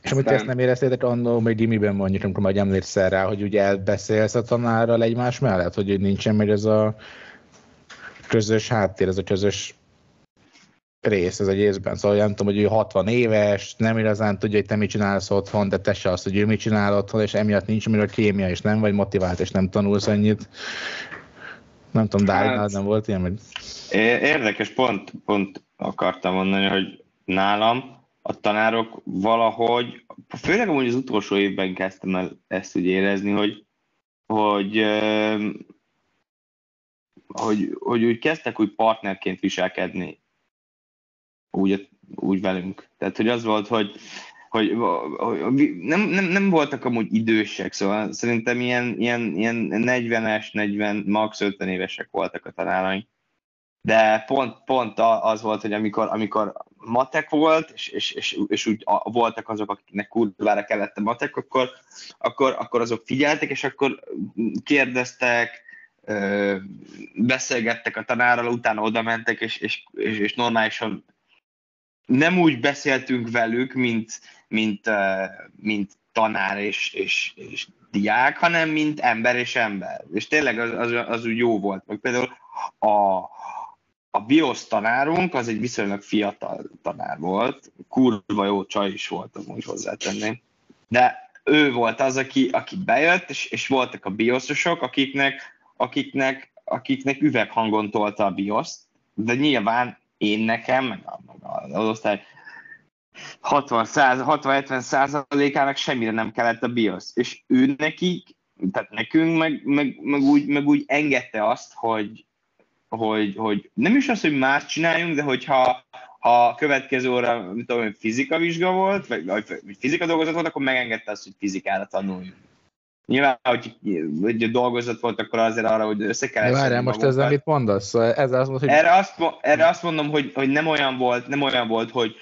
És amit ezt nem éreztétek annól, hogy gimiben mondjuk, amikor majd emlékszel rá, hogy ugye elbeszélsz a tanárral egymás mellett, hogy nincsen meg ez a közös háttér, ez a közös rész ez egészben. Szóval nem tudom, hogy ő 60 éves, nem igazán tudja, hogy te mit csinálsz otthon, de te se azt, hogy ő mit csinál otthon, és emiatt nincs miről kémia, és nem vagy motivált, és nem tanulsz ennyit. Nem tudom, hát, nem volt ilyen? Vagy... Érdekes, pont, pont akartam mondani, hogy nálam a tanárok valahogy, főleg amúgy az utolsó évben kezdtem el ezt úgy érezni, hogy, hogy, hogy, hogy úgy kezdtek úgy partnerként viselkedni úgy, úgy velünk. Tehát, hogy az volt, hogy, hogy, hogy nem, nem, nem, voltak amúgy idősek, szóval szerintem ilyen, ilyen, ilyen 40-es, 40, max 50 évesek voltak a tanáraink. De pont, pont az volt, hogy amikor, amikor matek volt, és, és, és, és úgy voltak azok, akiknek kurvára kellett a matek, akkor, akkor, akkor azok figyeltek, és akkor kérdeztek, beszélgettek a tanárral, utána oda mentek, és, és, és, és normálisan nem úgy beszéltünk velük, mint, mint, mint tanár és, és, és diák, hanem mint ember és ember. És tényleg az, az, az úgy jó volt. Meg például a, a BIOS tanárunk az egy viszonylag fiatal tanár volt, kurva jó csaj is volt, amúgy hozzátenném, de ő volt az, aki, aki bejött, és, és voltak a BIOS-osok, akiknek, akiknek, akiknek üveghangon tolta a BIOS, de nyilván én nekem, meg, a, meg az osztály 60-70 százalékának semmire nem kellett a BIOS, és ő neki, tehát nekünk meg, meg, meg, úgy, meg úgy engedte azt, hogy, hogy, hogy nem is az, hogy más csináljunk, de hogyha ha a következő óra, mint tudom, fizika vizsga volt, vagy, vagy fizika dolgozat volt, akkor megengedte azt, hogy fizikára tanuljunk. Nyilván, hogy, hogy dolgozat volt, akkor azért arra, hogy össze kell Várjál, most ezzel mit mondasz? Ezzel azt mondod, hogy... erre, azt, erre azt mondom, hogy, hogy nem olyan volt, nem olyan volt, hogy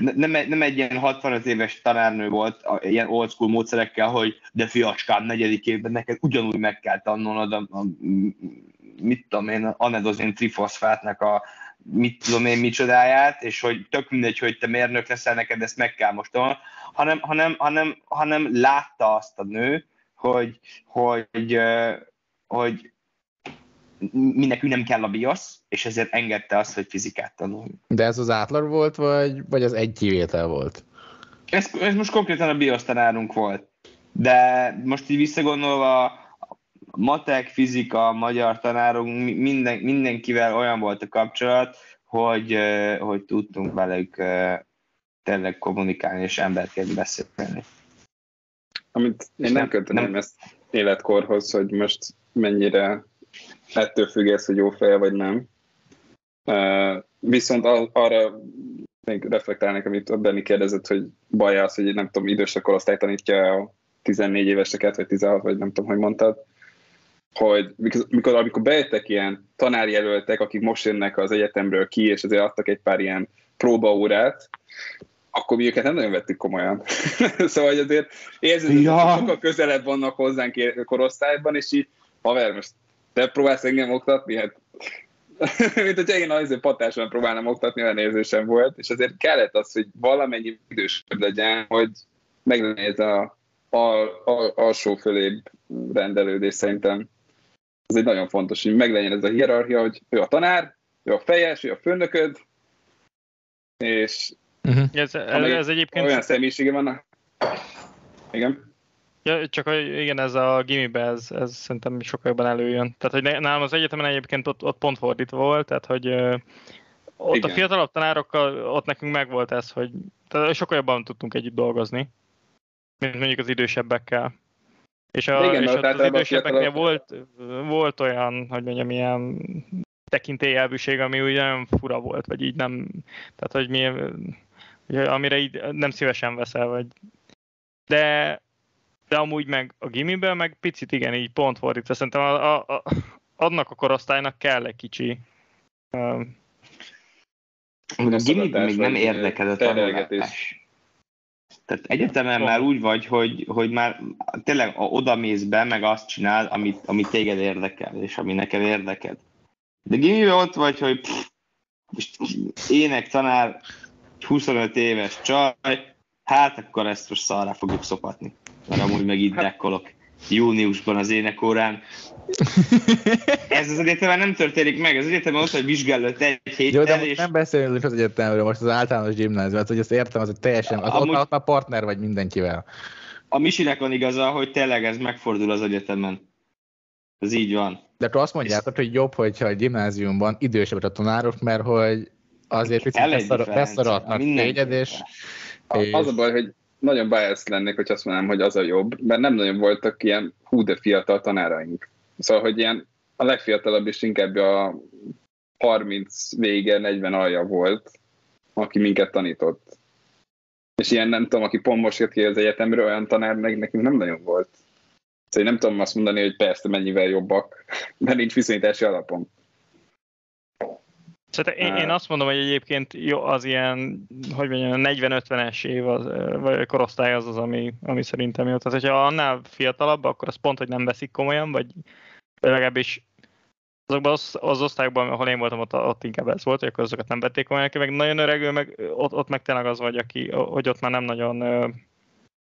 nem, nem egy ilyen 65 éves tanárnő volt, ilyen old school módszerekkel, hogy de fiacskám, negyedik évben neked ugyanúgy meg kell tanulnod a, a mit tudom én, anedozin trifoszfátnak a mit tudom én micsodáját, és hogy tök mindegy, hogy te mérnök leszel, neked ezt meg kell most hanem, hanem, hanem, hanem látta azt a nő, hogy, hogy, hogy mi nekünk nem kell a BIOS, és ezért engedte azt, hogy fizikát tanulj. De ez az átlag volt, vagy, vagy az egy kivétel volt? Ez, ez most konkrétan a BIOS tanárunk volt. De most így visszagondolva, matek, fizika, magyar tanárunk, minden, mindenkivel olyan volt a kapcsolat, hogy, hogy tudtunk velük tényleg kommunikálni és emberként beszélni. Amit én nem kötöném ezt életkorhoz, hogy most mennyire ettől függ ez, hogy jó feje vagy nem. Viszont arra még reflektálnék, amit a Benni kérdezett, hogy baj az, hogy nem tudom, idősek korosztály tanítja a 14 éveseket, vagy 16, vagy nem tudom, hogy mondtad, hogy mikor, amikor bejöttek ilyen tanárjelöltek, akik most jönnek az egyetemről ki, és azért adtak egy pár ilyen próbaórát, akkor mi őket nem nagyon vettük komolyan. szóval hogy azért érzed, ja. hogy sokkal közelebb vannak hozzánk korosztályban, és így, haver, most te próbálsz engem oktatni? Hát mint hogyha én azért patáson próbálnám oktatni, olyan érzésem volt, és azért kellett az, hogy valamennyi idősebb legyen, hogy meglegyen ez a, a, a, alsó fölébb rendelődés szerintem ez egy nagyon fontos, hogy meglegyen ez a hierarchia, hogy ő a tanár, ő a fejes, ő a főnököd, és uh-huh. ez, ez egyébként... olyan személyisége vannak. Igen. Ja, csak igen, ez a gimibe, ez, ez szerintem sokkal jobban előjön. Tehát, hogy nálam az egyetemen egyébként ott, ott pont fordítva volt, tehát, hogy ott igen. a fiatalabb tanárokkal, ott nekünk megvolt ez, hogy tehát sokkal jobban tudtunk együtt dolgozni, mint mondjuk az idősebbekkel. És, a, igen, és ott az idősebbeknél volt, volt olyan, hogy mondjam, ilyen tekintélyelvűség, ami úgy nagyon fura volt, vagy így nem, tehát hogy mi, amire így nem szívesen veszel, vagy de, de amúgy meg a gimiben meg picit igen, így pont fordítva. Szerintem a, a, a, annak a korosztálynak kell egy kicsi uh, a gimiben még nem érdekel a tanulás. Tehát egyetemen már úgy vagy, hogy, hogy már tényleg oda mész be, meg azt csinál, amit, amit téged érdekel, és ami neked érdeked. De gimiben ott vagy, hogy pff, ének tanár, 25 éves csaj, hát akkor ezt most szarra fogjuk szopatni. Mert amúgy meg itt dekkolok júniusban az énekórán. Ez az egyetemen nem történik meg, az egyetemen ott, hogy vizsgálott egy héttel, Jó, de és... nem beszélünk az egyetemről, most az általános gimnázium, hogy ezt értem, az egy teljesen, az Amúgy... ott, ott már partner vagy mindenkivel. A Misinek van igaza, hogy tényleg ez megfordul az egyetemen. Ez így van. De akkor azt mondjátok, hogy jobb, hogyha a gimnáziumban idősebb a tanárok, mert hogy azért picit beszaradnak téged, és, és... Az a baj, hogy nagyon biased lennék, hogy azt mondanám, hogy az a jobb, mert nem nagyon voltak ilyen hú de fiatal tanáraink. Szóval, hogy ilyen a legfiatalabb is inkább a 30 vége, 40 alja volt, aki minket tanított. És ilyen nem tudom, aki pont most jött ki az egyetemről, olyan tanár nekünk nem nagyon volt. Szóval nem tudom azt mondani, hogy persze mennyivel jobbak, mert nincs viszonyítási alapom. Szerintem én, én azt mondom, hogy egyébként jó, az ilyen, hogy mondjam, 40-50-es év az, vagy korosztály az az, ami, ami szerintem jó. Tehát, hogyha annál fiatalabb, akkor az pont, hogy nem veszik komolyan, vagy legalábbis azokban az, az osztályokban, ahol én voltam, ott, ott inkább ez volt, hogy akkor azokat nem vették komolyan, meg nagyon öregül, meg ott, ott meg tényleg az vagy, aki, hogy ott már nem nagyon,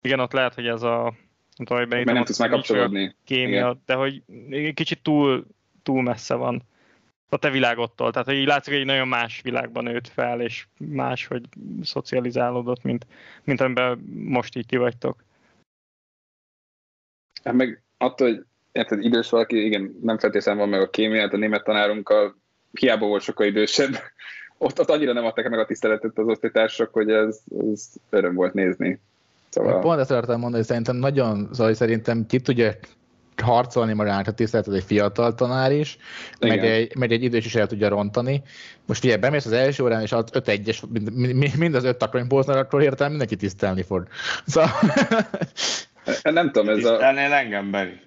igen, ott lehet, hogy ez a nem tudom, hogy nem tudsz megkapcsolódni. Kémia, igen. de hogy kicsit túl, túl messze van a te világodtól. Tehát, hogy így látszik, hogy egy nagyon más világban nőtt fel, és más, hogy szocializálódott, mint, mint amiben most így ki vagytok. Hát meg attól, hogy érted, idős valaki, igen, nem feltétlenül van meg a kémia, hát a német tanárunkkal hiába volt sokkal idősebb, ott, ott annyira nem adták meg a tiszteletet az osztálytársak, hogy ez, ez öröm volt nézni. Szóval... Pont ezt akartam mondani, hogy szerintem nagyon, szóval szerintem ki tudja harcolni magának a tiszteletet egy fiatal tanár is, meg egy, meg egy idős is el tudja rontani. Most ugye bemész az első órán, és az 5 1 mind, mind az öt takaronypóznál, akkor értelem mindenki tisztelni fog. Szóval... Nem tudom, ez a... Engem, Beri?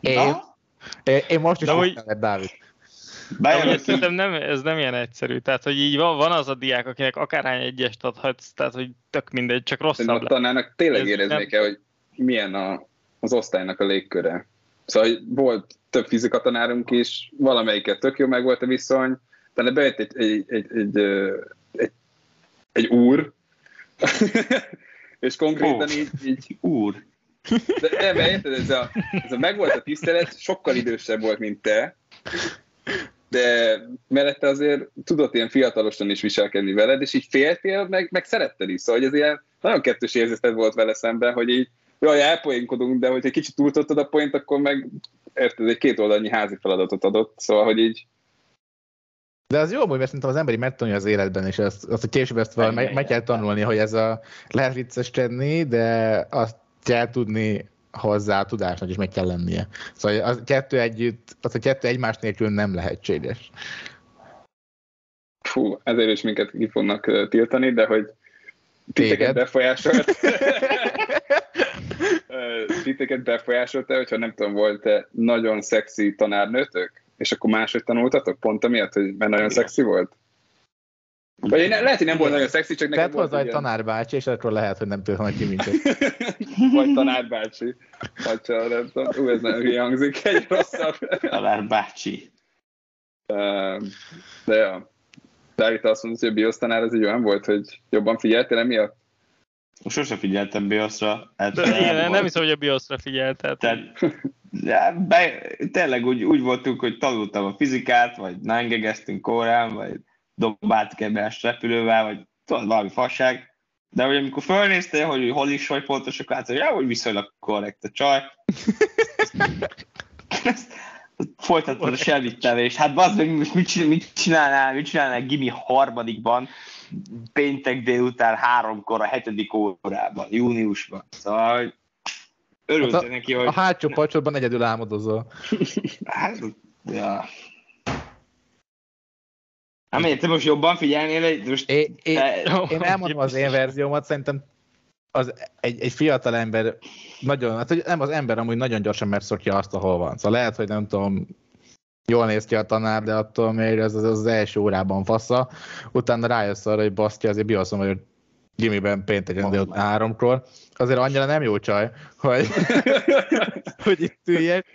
én, én, én most is hogy... Dávid. Bejön, szerintem nem, ez nem ilyen egyszerű. Tehát, hogy így van, van az a diák, akinek akárhány egyest adhatsz, tehát, hogy tök mindegy, csak rosszabb. A tanárnak tényleg érezni kell, hogy milyen a, az osztálynak a légköre. Szóval volt több fizikatanárunk is, valamelyiket tök jó meg volt a viszony, de bejött egy, egy, egy, egy, egy, egy úr, és konkrétan oh, így, így úr. De nem, érted, ez a, ez a megvolt a tisztelet, sokkal idősebb volt, mint te, de mellette azért tudott ilyen fiatalosan is viselkedni veled, és így féltél, meg, meg szeretted is. Szóval hogy ez ilyen nagyon kettős érzeted volt vele szemben, hogy így jaj, elpoénkodunk, de hogyha kicsit túltottad a point, akkor meg érted, egy két oldalnyi házi feladatot adott, szóval, hogy így de az jó, hogy mert szerintem az emberi megtanulja az életben, és azt, azt hogy később ezt valami meg, meg kell tanulni, hogy ez a lehet vicceskedni, de azt kell tudni hozzá a tudásnak is meg kell lennie. Szóval az kettő együtt, az a kettő egymás nélkül nem lehetséges. Fú, ezért is minket ki fognak tiltani, de hogy titeket befolyásolt. titeket befolyásolta, hogyha nem tudom, volt-e nagyon szexi tanárnőtök? És akkor máshogy tanultatok? Pont amiatt, hogy mert nagyon szexi volt? Vagy én, lehet, hogy nem volt nagyon szexi, csak nekem volt hozzá egy tanárbácsi, és akkor lehet, hogy nem tudom, hogy ki minket. Vagy tanárbácsi. Vagy csak nem tudom. Ú, ez nagyon hülye hangzik, egy rosszabb. Tanárbácsi. De ja. Dávid azt mondta, hogy a biosztanár az egy olyan volt, hogy jobban figyeltél emiatt? Sose figyeltem BIOS-ra. Hát igen, nem hiszem, hogy a BIOS-ra figyeltem. Tehát, ja, be, tényleg úgy, úgy voltunk, hogy tanultam a fizikát, vagy nángegeztünk kórán, vagy dobáltuk ebbe repülővel, vagy tudod, valami fasság. De hogy amikor fölnéztél, hogy hol is vagy pontos, akkor hát, hogy ja, hogy viszonylag korrekt a csaj. folytatod a selvittelés. Hát bazd meg, most mit, mit csinálnál, mit csinálnál Gimi harmadikban, péntek délután háromkor a hetedik órában, júniusban. Szóval, örültem hát neki, hogy... A hátsó pacsotban egyedül álmodozol. Hát, ja. Amelyet te most jobban figyelnél, most... É, é, te... Én elmondom az én verziómat, szerintem az egy, egy fiatal ember nagyon, hát nem az ember amúgy nagyon gyorsan megszokja azt, ahol van. Szóval lehet, hogy nem tudom, jól néz ki a tanár, de attól még az, az, az első órában fassa. Utána rájössz arra, hogy baszki, azért bioszom, hogy gimiben pénteken délután háromkor. Azért annyira nem jó csaj, hogy, hogy itt üljek.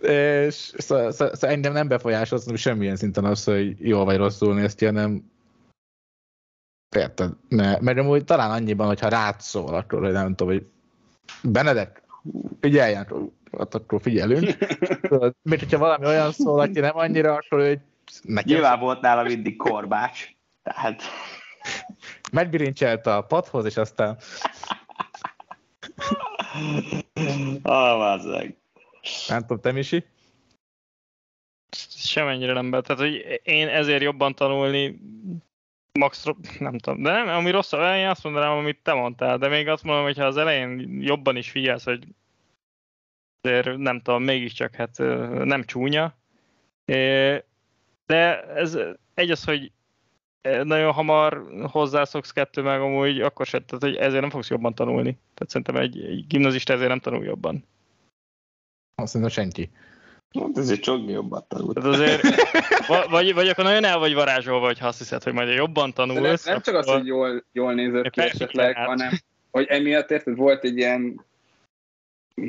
És szóval, szóval, szóval engem nem befolyásolsz semmilyen szinten az, hogy jól vagy rosszul néz ki, hanem Érted? Ne, mert amúgy talán annyiban, hogyha rád szól, akkor hogy nem tudom, hogy Benedek, figyeljen, hát akkor figyelünk. Mert hogyha valami olyan szól, aki nem annyira, akkor hogy nekem... Nyilván volt nála mindig korbács. Tehát... Megbirincselte a padhoz, és aztán... Ah, Nem tudom, te Misi? Semennyire nem be. Tehát, hogy én ezért jobban tanulni max, nem tudom, de nem, ami rossz, én azt mondanám, amit te mondtál, de még azt mondom, hogy ha az elején jobban is figyelsz, hogy azért nem tudom, mégiscsak hát nem csúnya, de ez egy az, hogy nagyon hamar hozzászoksz kettő meg amúgy, akkor se, tehát hogy ezért nem fogsz jobban tanulni. Tehát szerintem egy, egy gimnazista ezért nem tanul jobban. Azt mondom, senki. Hát ezért csak jobban tanult. Tehát azért, vagy, vagy akkor nagyon el vagy varázsolva, hogy azt hiszed, hogy majd jobban tanulsz. Nem, nem csak az, hogy jól, jól nézett ki esetleg, hanem hogy emiatt érted, volt egy ilyen,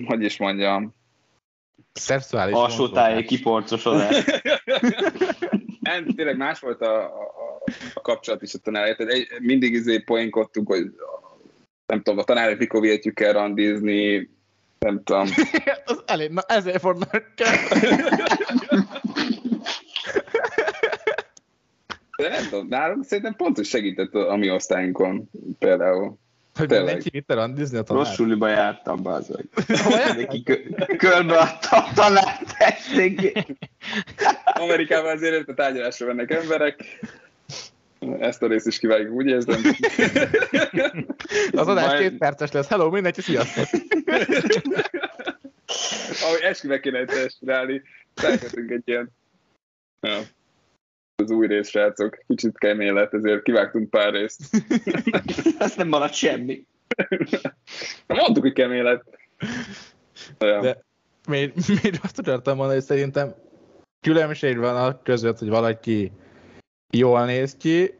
hogy is mondjam, szexuális alsó tájé kiporcosodás. Nem, tényleg más volt a, a, a kapcsolat is a tanár. Tehát egy, mindig izé poénkodtunk, hogy nem tudom, a tanárok mikor vihetjük el randizni, nem tudom. Az elég, na ezért fordulnak De nem tudom, nálunk szerintem pont, hogy segített a mi osztályunkon például. Hogy Tényleg. mindenki vitte randizni a tanár. Rossz suliba jártam, bazd Neki kö- körbe adta a tanárt esténként. Amerikában azért a tárgyalásra mennek emberek. Ezt a részt is kivágjuk, úgy érzem. Az adás Majd- két perces lesz. Hello, mindenki, sziasztok! Ahogy esküve kéne testálni, felkötünk egy ilyen... Ja. Az új rész, srácok. Kicsit kemény lett, ezért kivágtunk pár részt. Azt nem maradt semmi. Mondtuk, hogy kemény lett. Ja. De még, még azt akartam mondani, hogy szerintem különbség van a között, hogy valaki jól néz ki,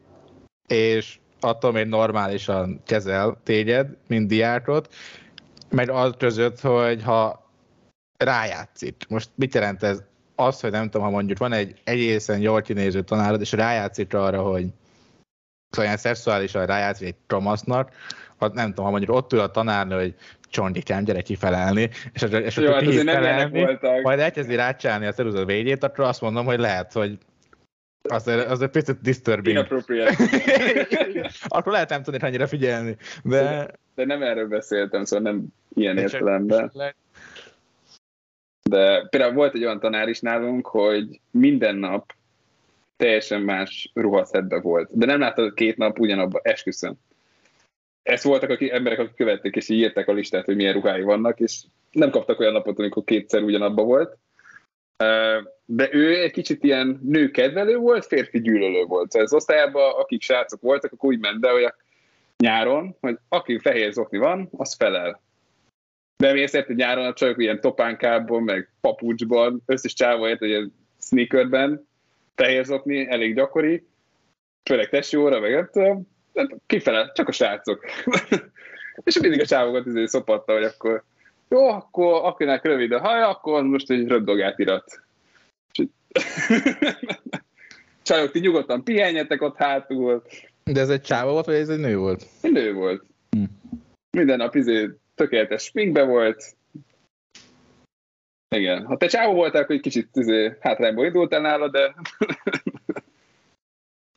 és attól még normálisan kezel téged, mint diákot, meg az között, hogy ha rájátszik. Most mit jelent ez? Az, hogy nem tudom, ha mondjuk van egy egészen jól kinéző tanárod, és rájátszik arra, hogy szóval ilyen szexuálisan rájátszik egy kamasznak, hát nem tudom, ha mondjuk ott ül a tanárnő, hogy csondikám, gyere kifelelni, és, és Jó, hát azért nem felelni, voltak. majd elkezdi rácsálni a ceruza végét, akkor azt mondom, hogy lehet, hogy az, az egy picit disturbing. Inappropriate. akkor lehet nem tudni annyira figyelni. De, De nem erről beszéltem, szóval nem ilyen értelemben. De például volt egy olyan tanár is nálunk, hogy minden nap teljesen más ruhaszedbe volt. De nem láttad két nap ugyanabba, esküszöm. Ezt voltak akik, emberek, akik követték, és így írták a listát, hogy milyen ruhái vannak, és nem kaptak olyan napot, amikor kétszer ugyanabba volt. De ő egy kicsit ilyen nőkedvelő volt, férfi gyűlölő volt. Szóval az osztályában, akik srácok voltak, akkor úgy ment be, hogy a nyáron, hogy aki fehér zokni van, az felel. De mi ezt nyáron a csajok ilyen topánkából, meg papucsban, összes csávó ért, hogy egy sneakerben, fehér zokni, elég gyakori, főleg testjóra, meg nem kifele, csak a srácok. és mindig a csávokat izé szopatta, hogy akkor jó, akkor akinek rövid a haja, akkor most egy röpdogát irat. Csajok, ti nyugodtan pihenjetek ott hátul. de ez egy csáva volt, vagy ez egy nő volt? Egy nő volt. Hm. Minden nap izé tökéletes sminkbe volt. Igen. Ha te csávó voltál, akkor egy kicsit izé, hátrányból indultál nála, de...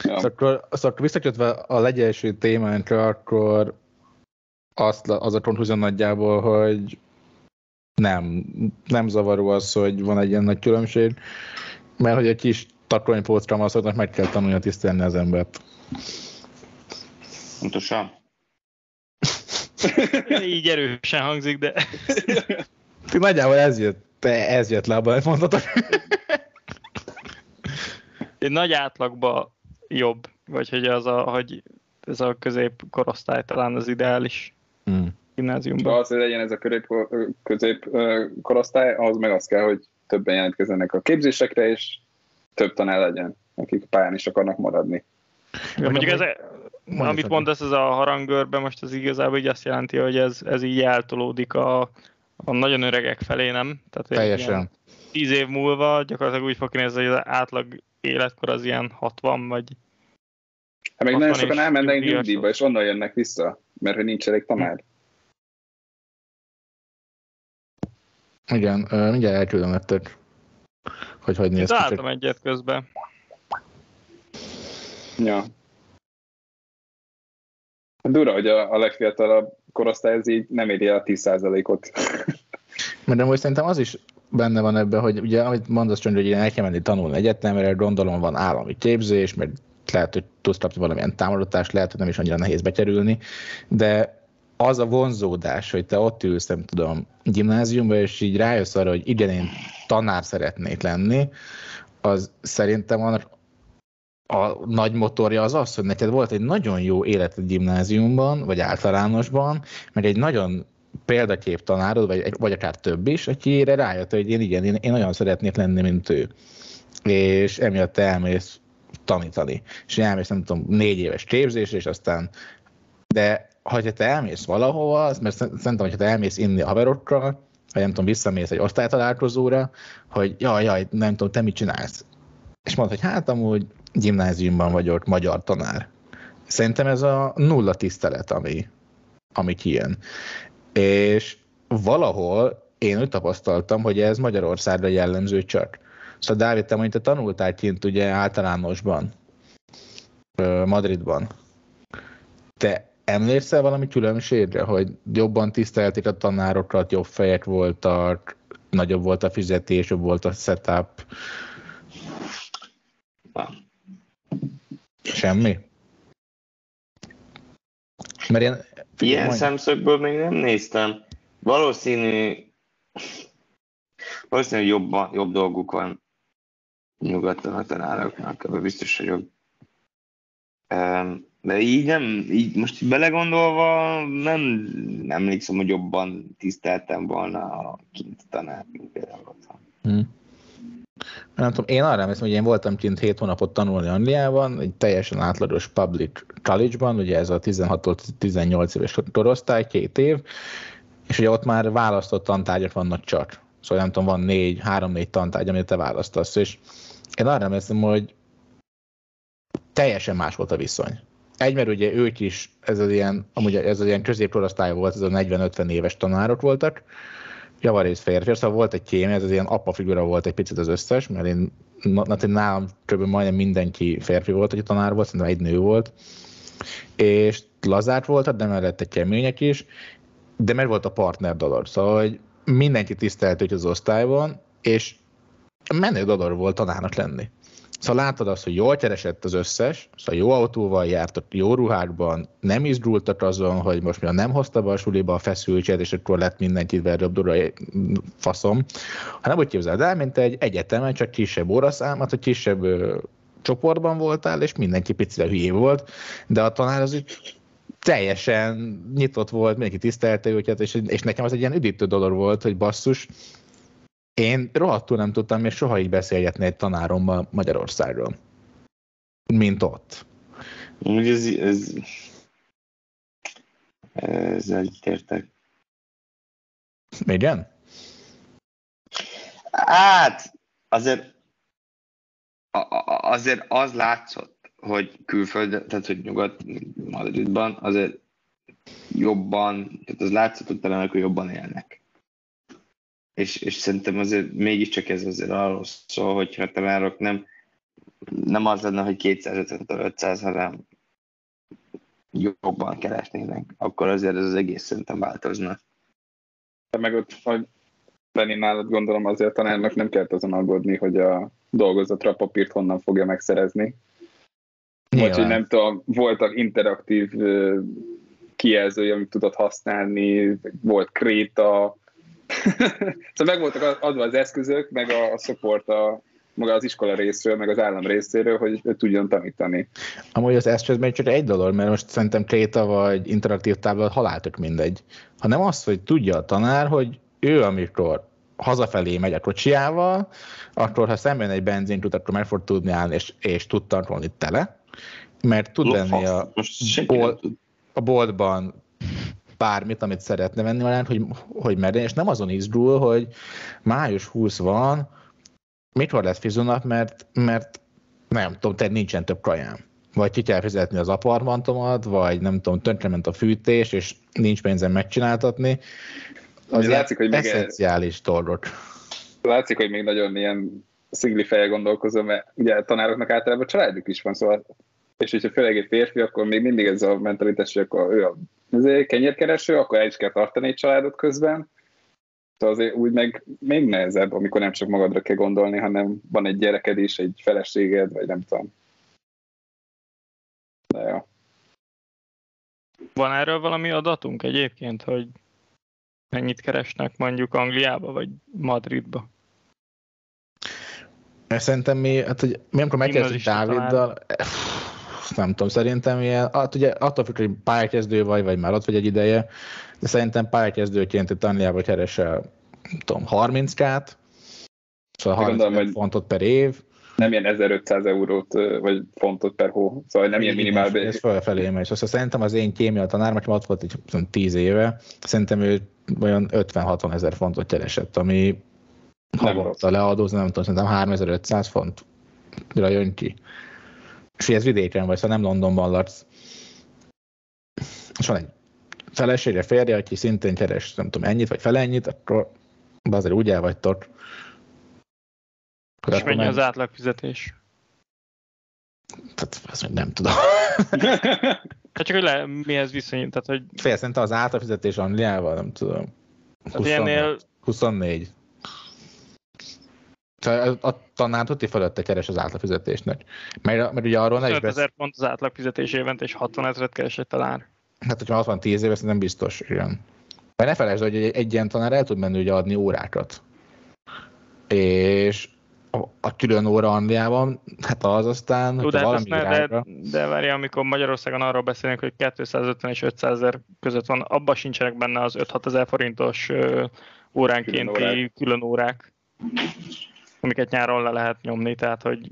ja. Szóval akkor, szóval visszakötve a legelső témánkra, akkor azt, az a konklúzió nagyjából, hogy nem, nem zavaró az, hogy van egy ilyen nagy különbség, mert hogy egy kis takaronypócra maszoknak meg kell tanulni tisztelni az embert. Pontosan. Így erősen hangzik, de Ti nagyjából ez jött, te- ez jött le abban, egy nagy átlagba jobb, vagy hogy az a, hogy ez a középkorosztály talán az ideális Hmm. gimnáziumban. Az, hogy legyen ez a közép, közép ö, korosztály, ahhoz meg az kell, hogy többen jelentkezzenek a képzésekre, és több tanár legyen, akik pályán is akarnak maradni. Ja, mondjuk ez, Mondj, amit mondasz, ez a harangörben most az igazából így azt jelenti, hogy ez, ez így eltolódik a, a nagyon öregek felé, nem? Tehát Teljesen. Tíz év múlva gyakorlatilag úgy fog kinézni, hogy az átlag életkor az ilyen 60 vagy Hát meg nagyon 60 sokan elmennek nyugdíjba, és onnan jönnek vissza, mert hogy nincs elég tanár. Igen, mindjárt elküldöm nektek, hogy hogy néz ki. csak- találtam egyet közben. Ja. Dura, hogy a, a legfiatalabb korosztály ez így nem éri el a 10%-ot. Mert amúgy szerintem az is benne van ebben, hogy ugye, amit mondasz, Csöndő, hogy el kell menni tanulni egyetemre, gondolom van állami képzés, meg lehet, hogy tudsz kapni valamilyen támogatást, lehet, hogy nem is annyira nehéz bekerülni, de az a vonzódás, hogy te ott ülsz, nem tudom, gimnáziumban, és így rájössz arra, hogy igen, én tanár szeretnék lenni, az szerintem annak a nagy motorja az az, hogy neked volt egy nagyon jó életed gimnáziumban, vagy általánosban, meg egy nagyon példakép tanárod, vagy, vagy akár több is, akire rájött, hogy én igen, én, én olyan szeretnék lenni, mint ő. És emiatt elmész tanítani. És elmész, nem tudom, négy éves képzésre, és aztán de ha te elmész valahova, mert szerint- szerintem, hogyha te elmész inni a haverokkal, vagy nem tudom, visszamész egy osztálytalálkozóra, hogy jaj, jaj, nem tudom, te mit csinálsz? És mondod, hogy hát amúgy gimnáziumban vagyok, magyar tanár. Szerintem ez a nulla tisztelet, ami, ami kijön. És valahol én úgy tapasztaltam, hogy ez Magyarországra jellemző csak. Szóval Dávid, te mondjuk te tanultál kint ugye általánosban. Madridban. Te emlékszel valami különbségre, hogy jobban tisztelték a tanárokat, jobb fejek voltak, nagyobb volt a fizetés, jobb volt a setup? Semmi? Mert én, Ilyen mondj. szemszögből még nem néztem. Valószínű, valószínű jobb, jobb dolguk van nyugaton a tanároknak, ebben biztos vagyok. De így nem, így most így belegondolva nem, nem emlékszem, hogy jobban tiszteltem volna a kint tanár, mint például otthon. Hmm. Nem tudom, én arra emlékszem, hogy én voltam kint 7 hónapot tanulni Angliában, egy teljesen átlagos public college-ban, ugye ez a 16-18 éves korosztály, két év, és ugye ott már választott tantárgyak vannak csak. Szóval nem tudom, van négy, három-négy tantárgy, amit te választasz, és én arra emlékszem, hogy teljesen más volt a viszony. Egy, mert ugye ők is, ez az ilyen, amúgy ez az ilyen középkorosztály volt, ez a 40-50 éves tanárok voltak, javarész férfi, szóval volt egy kémia, ez az ilyen apa figura volt egy picit az összes, mert én, na, nálam kb. majdnem mindenki férfi volt, aki tanár volt, szerintem egy nő volt, és lazát voltak, de mellett egy kemények is, de meg volt a partner dolog, szóval hogy mindenki tisztelt hogy az osztályban, és menő dolog volt tanárnak lenni. Szóval látod azt, hogy jól keresett az összes, szóval jó autóval járt, jó ruhákban, nem izgultak azon, hogy most mi nem hozta be a suliba a feszültséget, és akkor lett mindenkit verdöbdura faszom, hanem úgy képzeld el, mint egy egyetemen, csak kisebb óraszámat, a kisebb csoportban voltál, és mindenki picire hülyé volt, de a tanár az úgy teljesen nyitott volt, mindenki tisztelte őket, és, és nekem az egy ilyen üdítő dolog volt, hogy basszus, én rohadtul nem tudtam még soha így beszélgetni egy tanárommal Magyarországról, mint ott. Úgy ez, ez, ezzel értek. Igen? Hát, azért, azért az látszott, hogy külföld, tehát hogy nyugat Madridban azért jobban, tehát az látszott, hogy talán hogy jobban élnek és, és szerintem azért mégiscsak ez azért arról szól, hogy a tanárok nem, nem az lenne, hogy 250-500, hanem jobban keresnének, akkor azért ez az egész szerintem változna. Meg ott, hogy Benni nálad gondolom azért a tanárnak nem kellett azon aggódni, hogy a dolgozatra a papírt honnan fogja megszerezni. Vagy hogy nem tudom, voltak interaktív kijelzői, amit tudott használni, volt kréta, szóval meg voltak adva az eszközök, meg a, a support a, maga az iskola részről, meg az állam részéről, hogy ő tudjon tanítani. Amúgy az eszköz még csak egy dolog, mert most szerintem kréta vagy interaktív tábla haláltok mindegy. hanem az, hogy tudja a tanár, hogy ő amikor hazafelé megy a kocsiával, akkor ha szemben egy benzinút, akkor meg fog tudni állni, és, és tud tankolni tele, mert tud lenni a, bolt, a boltban bármit, amit szeretne venni olyan, hogy, hogy merjen, és nem azon izgul, hogy május 20 van, mikor lesz fizonap, mert, mert nem tudom, te nincsen több kajám. Vagy ki kell fizetni az apartmantomat, vagy nem tudom, tönkrement a fűtés, és nincs pénzem megcsináltatni. Az látszik, hogy eszenciális dolgok. Látszik, hogy még nagyon ilyen szingli feje gondolkozom, mert ugye a tanároknak általában családjuk is van, szóval és hogyha főleg egy férfi, akkor még mindig ez a mentalitás, hogy akkor ő a kenyérkereső, akkor el is kell tartani egy családot közben. Szóval azért úgy meg még nehezebb, amikor nem csak magadra kell gondolni, hanem van egy gyereked is, egy feleséged, vagy nem tudom. De jó. Van erről valami adatunk egyébként, hogy mennyit keresnek mondjuk Angliába, vagy Madridba? Szerintem mi, hát, hogy mi amikor megkezdtük Dáviddal, nem tudom, szerintem ilyen, hát ugye attól függ, hogy pályakezdő vagy, vagy már ott vagy egy ideje, de szerintem pályakezdőként itt Angliába keresel, nem tudom, 30 kát, szóval 30 gondolom, fontot per év. Nem ilyen 1500 eurót, vagy fontot per hó, szóval nem ilyen minimál bér. Ez felfelé megy. Szóval szerintem az én kémia tanár, mert ott volt egy 10 éve, szerintem ő olyan 50-60 ezer fontot keresett, ami havonta leadózni, nem tudom, szerintem 3500 font jön ki. És ez vidéken vagy, szóval nem Londonban laksz. És van egy felesége, férje, aki szintén keres, nem tudom, ennyit vagy fele ennyit, akkor azért úgy el vagytok. És mennyi az átlagfizetés? Tehát azt nem tudom. Hát csak, hogy le, mihez viszonyít, tehát hogy... Fél szerintem az általfizetés Angliával, nem tudom. Tehát 20, ilyennél... 24. A, a tanár tuti fölötte keres az átlagfizetésnek. Mert, mert ugye arról ne is besz... pont az átlagfizetés évente, és 60 ezeret keres egy tanár. Hát, hogyha 60 10 éves, nem biztos, igen. Mert ne felejtsd, hogy egy, egy ilyen tanár el tud menni ugye adni órákat. És a, a külön óra Angliában, hát az aztán, Tud, hát valami ne, de, de várj, amikor Magyarországon arról beszélünk, hogy 250 és 500 ezer között van, abban sincsenek benne az 5-6 ezer forintos óránkénti külön órák. külön órák, amiket nyáron le lehet nyomni, tehát hogy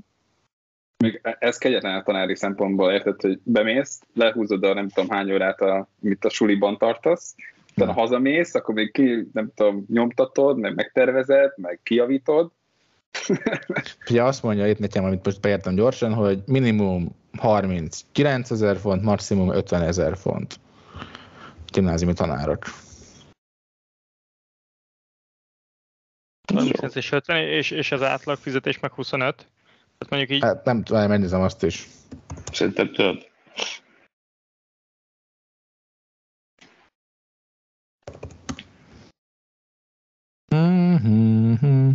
még ez kegyetlen a tanári szempontból, érted, hogy bemész, lehúzod a nem tudom hány órát, a, mit a suliban tartasz, utána hazamész, akkor még ki, nem tudom, nyomtatod, meg megtervezed, meg kijavítod. Ugye azt mondja itt nekem, amit most beértem gyorsan, hogy minimum 39 ezer font, maximum 50 ezer font gimnáziumi tanárok. 39 és 50, és, és az átlag fizetés meg 25? Tehát mondjuk így... Hát nem tudom, megnézem azt is. Szerintem több. Mm-hmm.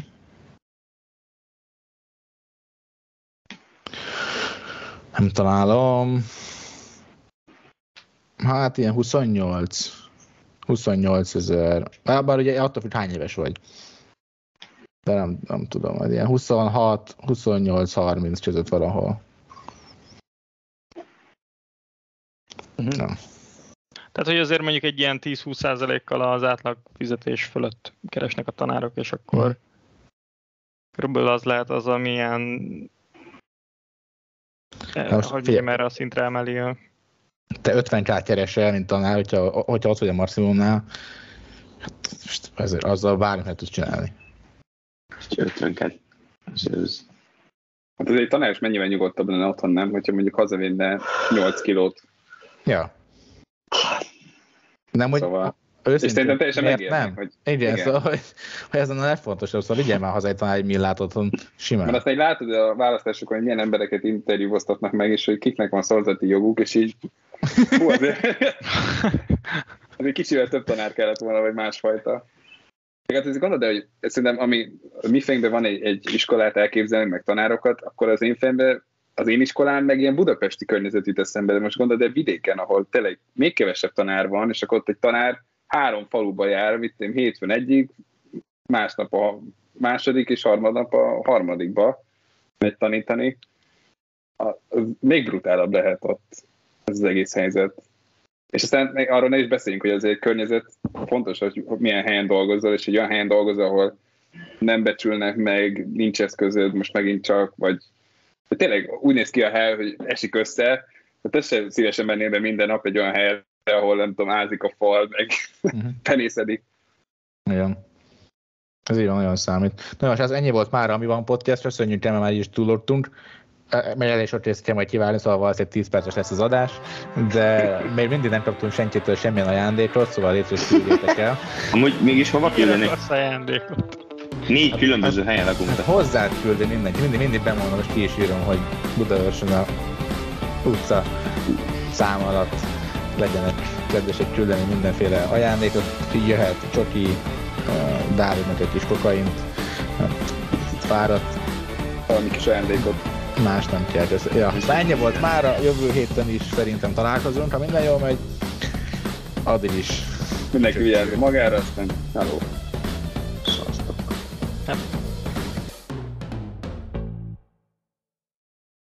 Nem találom. Hát ilyen 28. 28 ezer. Bár ugye attól függ, hány éves vagy. De nem, nem tudom, hogy ilyen 26, 28, 30 között valahol. Uh-huh. Ja. Tehát, hogy azért mondjuk egy ilyen 10-20%-kal az átlag fizetés fölött keresnek a tanárok, és akkor uh-huh. körülbelül az lehet az, ami ilyen most hogy erre a szintre emeli a... Te 50 k keresel, mint tanár, hogyha, hogyha ott vagy a maximumnál, hát ezért azzal bármit tudsz csinálni. 50 k ez... Hát azért tanár is mennyivel nyugodtabb lenne otthon, nem? Hogyha mondjuk hazavinne 8 kilót. Ja. Nem, hogy szóval... Őszintén, és szerintem teljesen megérni, nem? Hogy, igen, igen. Szóval, hogy, hogy ez a legfontosabb, szóval vigyél már haza egy tanár egy millát otthon simán. Mert aztán látod a választásokon, hogy milyen embereket interjúvoztatnak meg, és hogy kiknek van szavazati joguk, és így hú, azért, azért kicsivel több tanár kellett volna, vagy másfajta. Hát ez gondolod, hogy szerintem, ami mi fejünkben van egy, egy iskolát elképzelni, meg tanárokat, akkor az én fejemben az én iskolám meg ilyen budapesti környezet jut eszembe, de most gondolod, de vidéken, ahol tényleg még kevesebb tanár van, és akkor ott egy tanár három faluba jár, vittem hétfőn egyik, másnap a második és harmadnap a harmadikba megy tanítani. A, még brutálabb lehet ott ez az egész helyzet. És aztán még arról ne is beszéljünk, hogy azért egy környezet fontos, hogy milyen helyen dolgozol, és egy olyan helyen dolgozol, ahol nem becsülnek meg, nincs eszközöd, most megint csak, vagy de tényleg úgy néz ki a hely, hogy esik össze, tehát sem szívesen mennél be minden nap egy olyan helyre, ahol nem tudom, ázik a fal, meg uh-huh. penészedik. Igen. Ez így nagyon számít. Na most ez ennyi volt már, ami van podcast, köszönjük, nem már is túlortunk. Mert elég sok részt kell majd kiválni, szóval valószínűleg 10 perces lesz az adás, de még mindig nem kaptunk senkitől semmilyen ajándékot, szóval létre küldjétek el. Amúgy mégis hova küldeni? Ajándékot. Négy hát, különböző hát, helyen lakunk. Hát hozzád küldi mindenki, mindig, mindig bemondom, most ki is írom, hogy Budaörsön a utca szám alatt legyenek kedvesek küldeni mindenféle ajándékot, jöhet csoki, Dávidnak egy kis kokaint, hát, fáradt. Valami kis ajándékot. Más nem kell. Ja, ennyi volt már, a jövő héten is szerintem találkozunk, ha minden jól megy. Addig is. Mindenki vigyázza magára, aztán hello. Szasztok.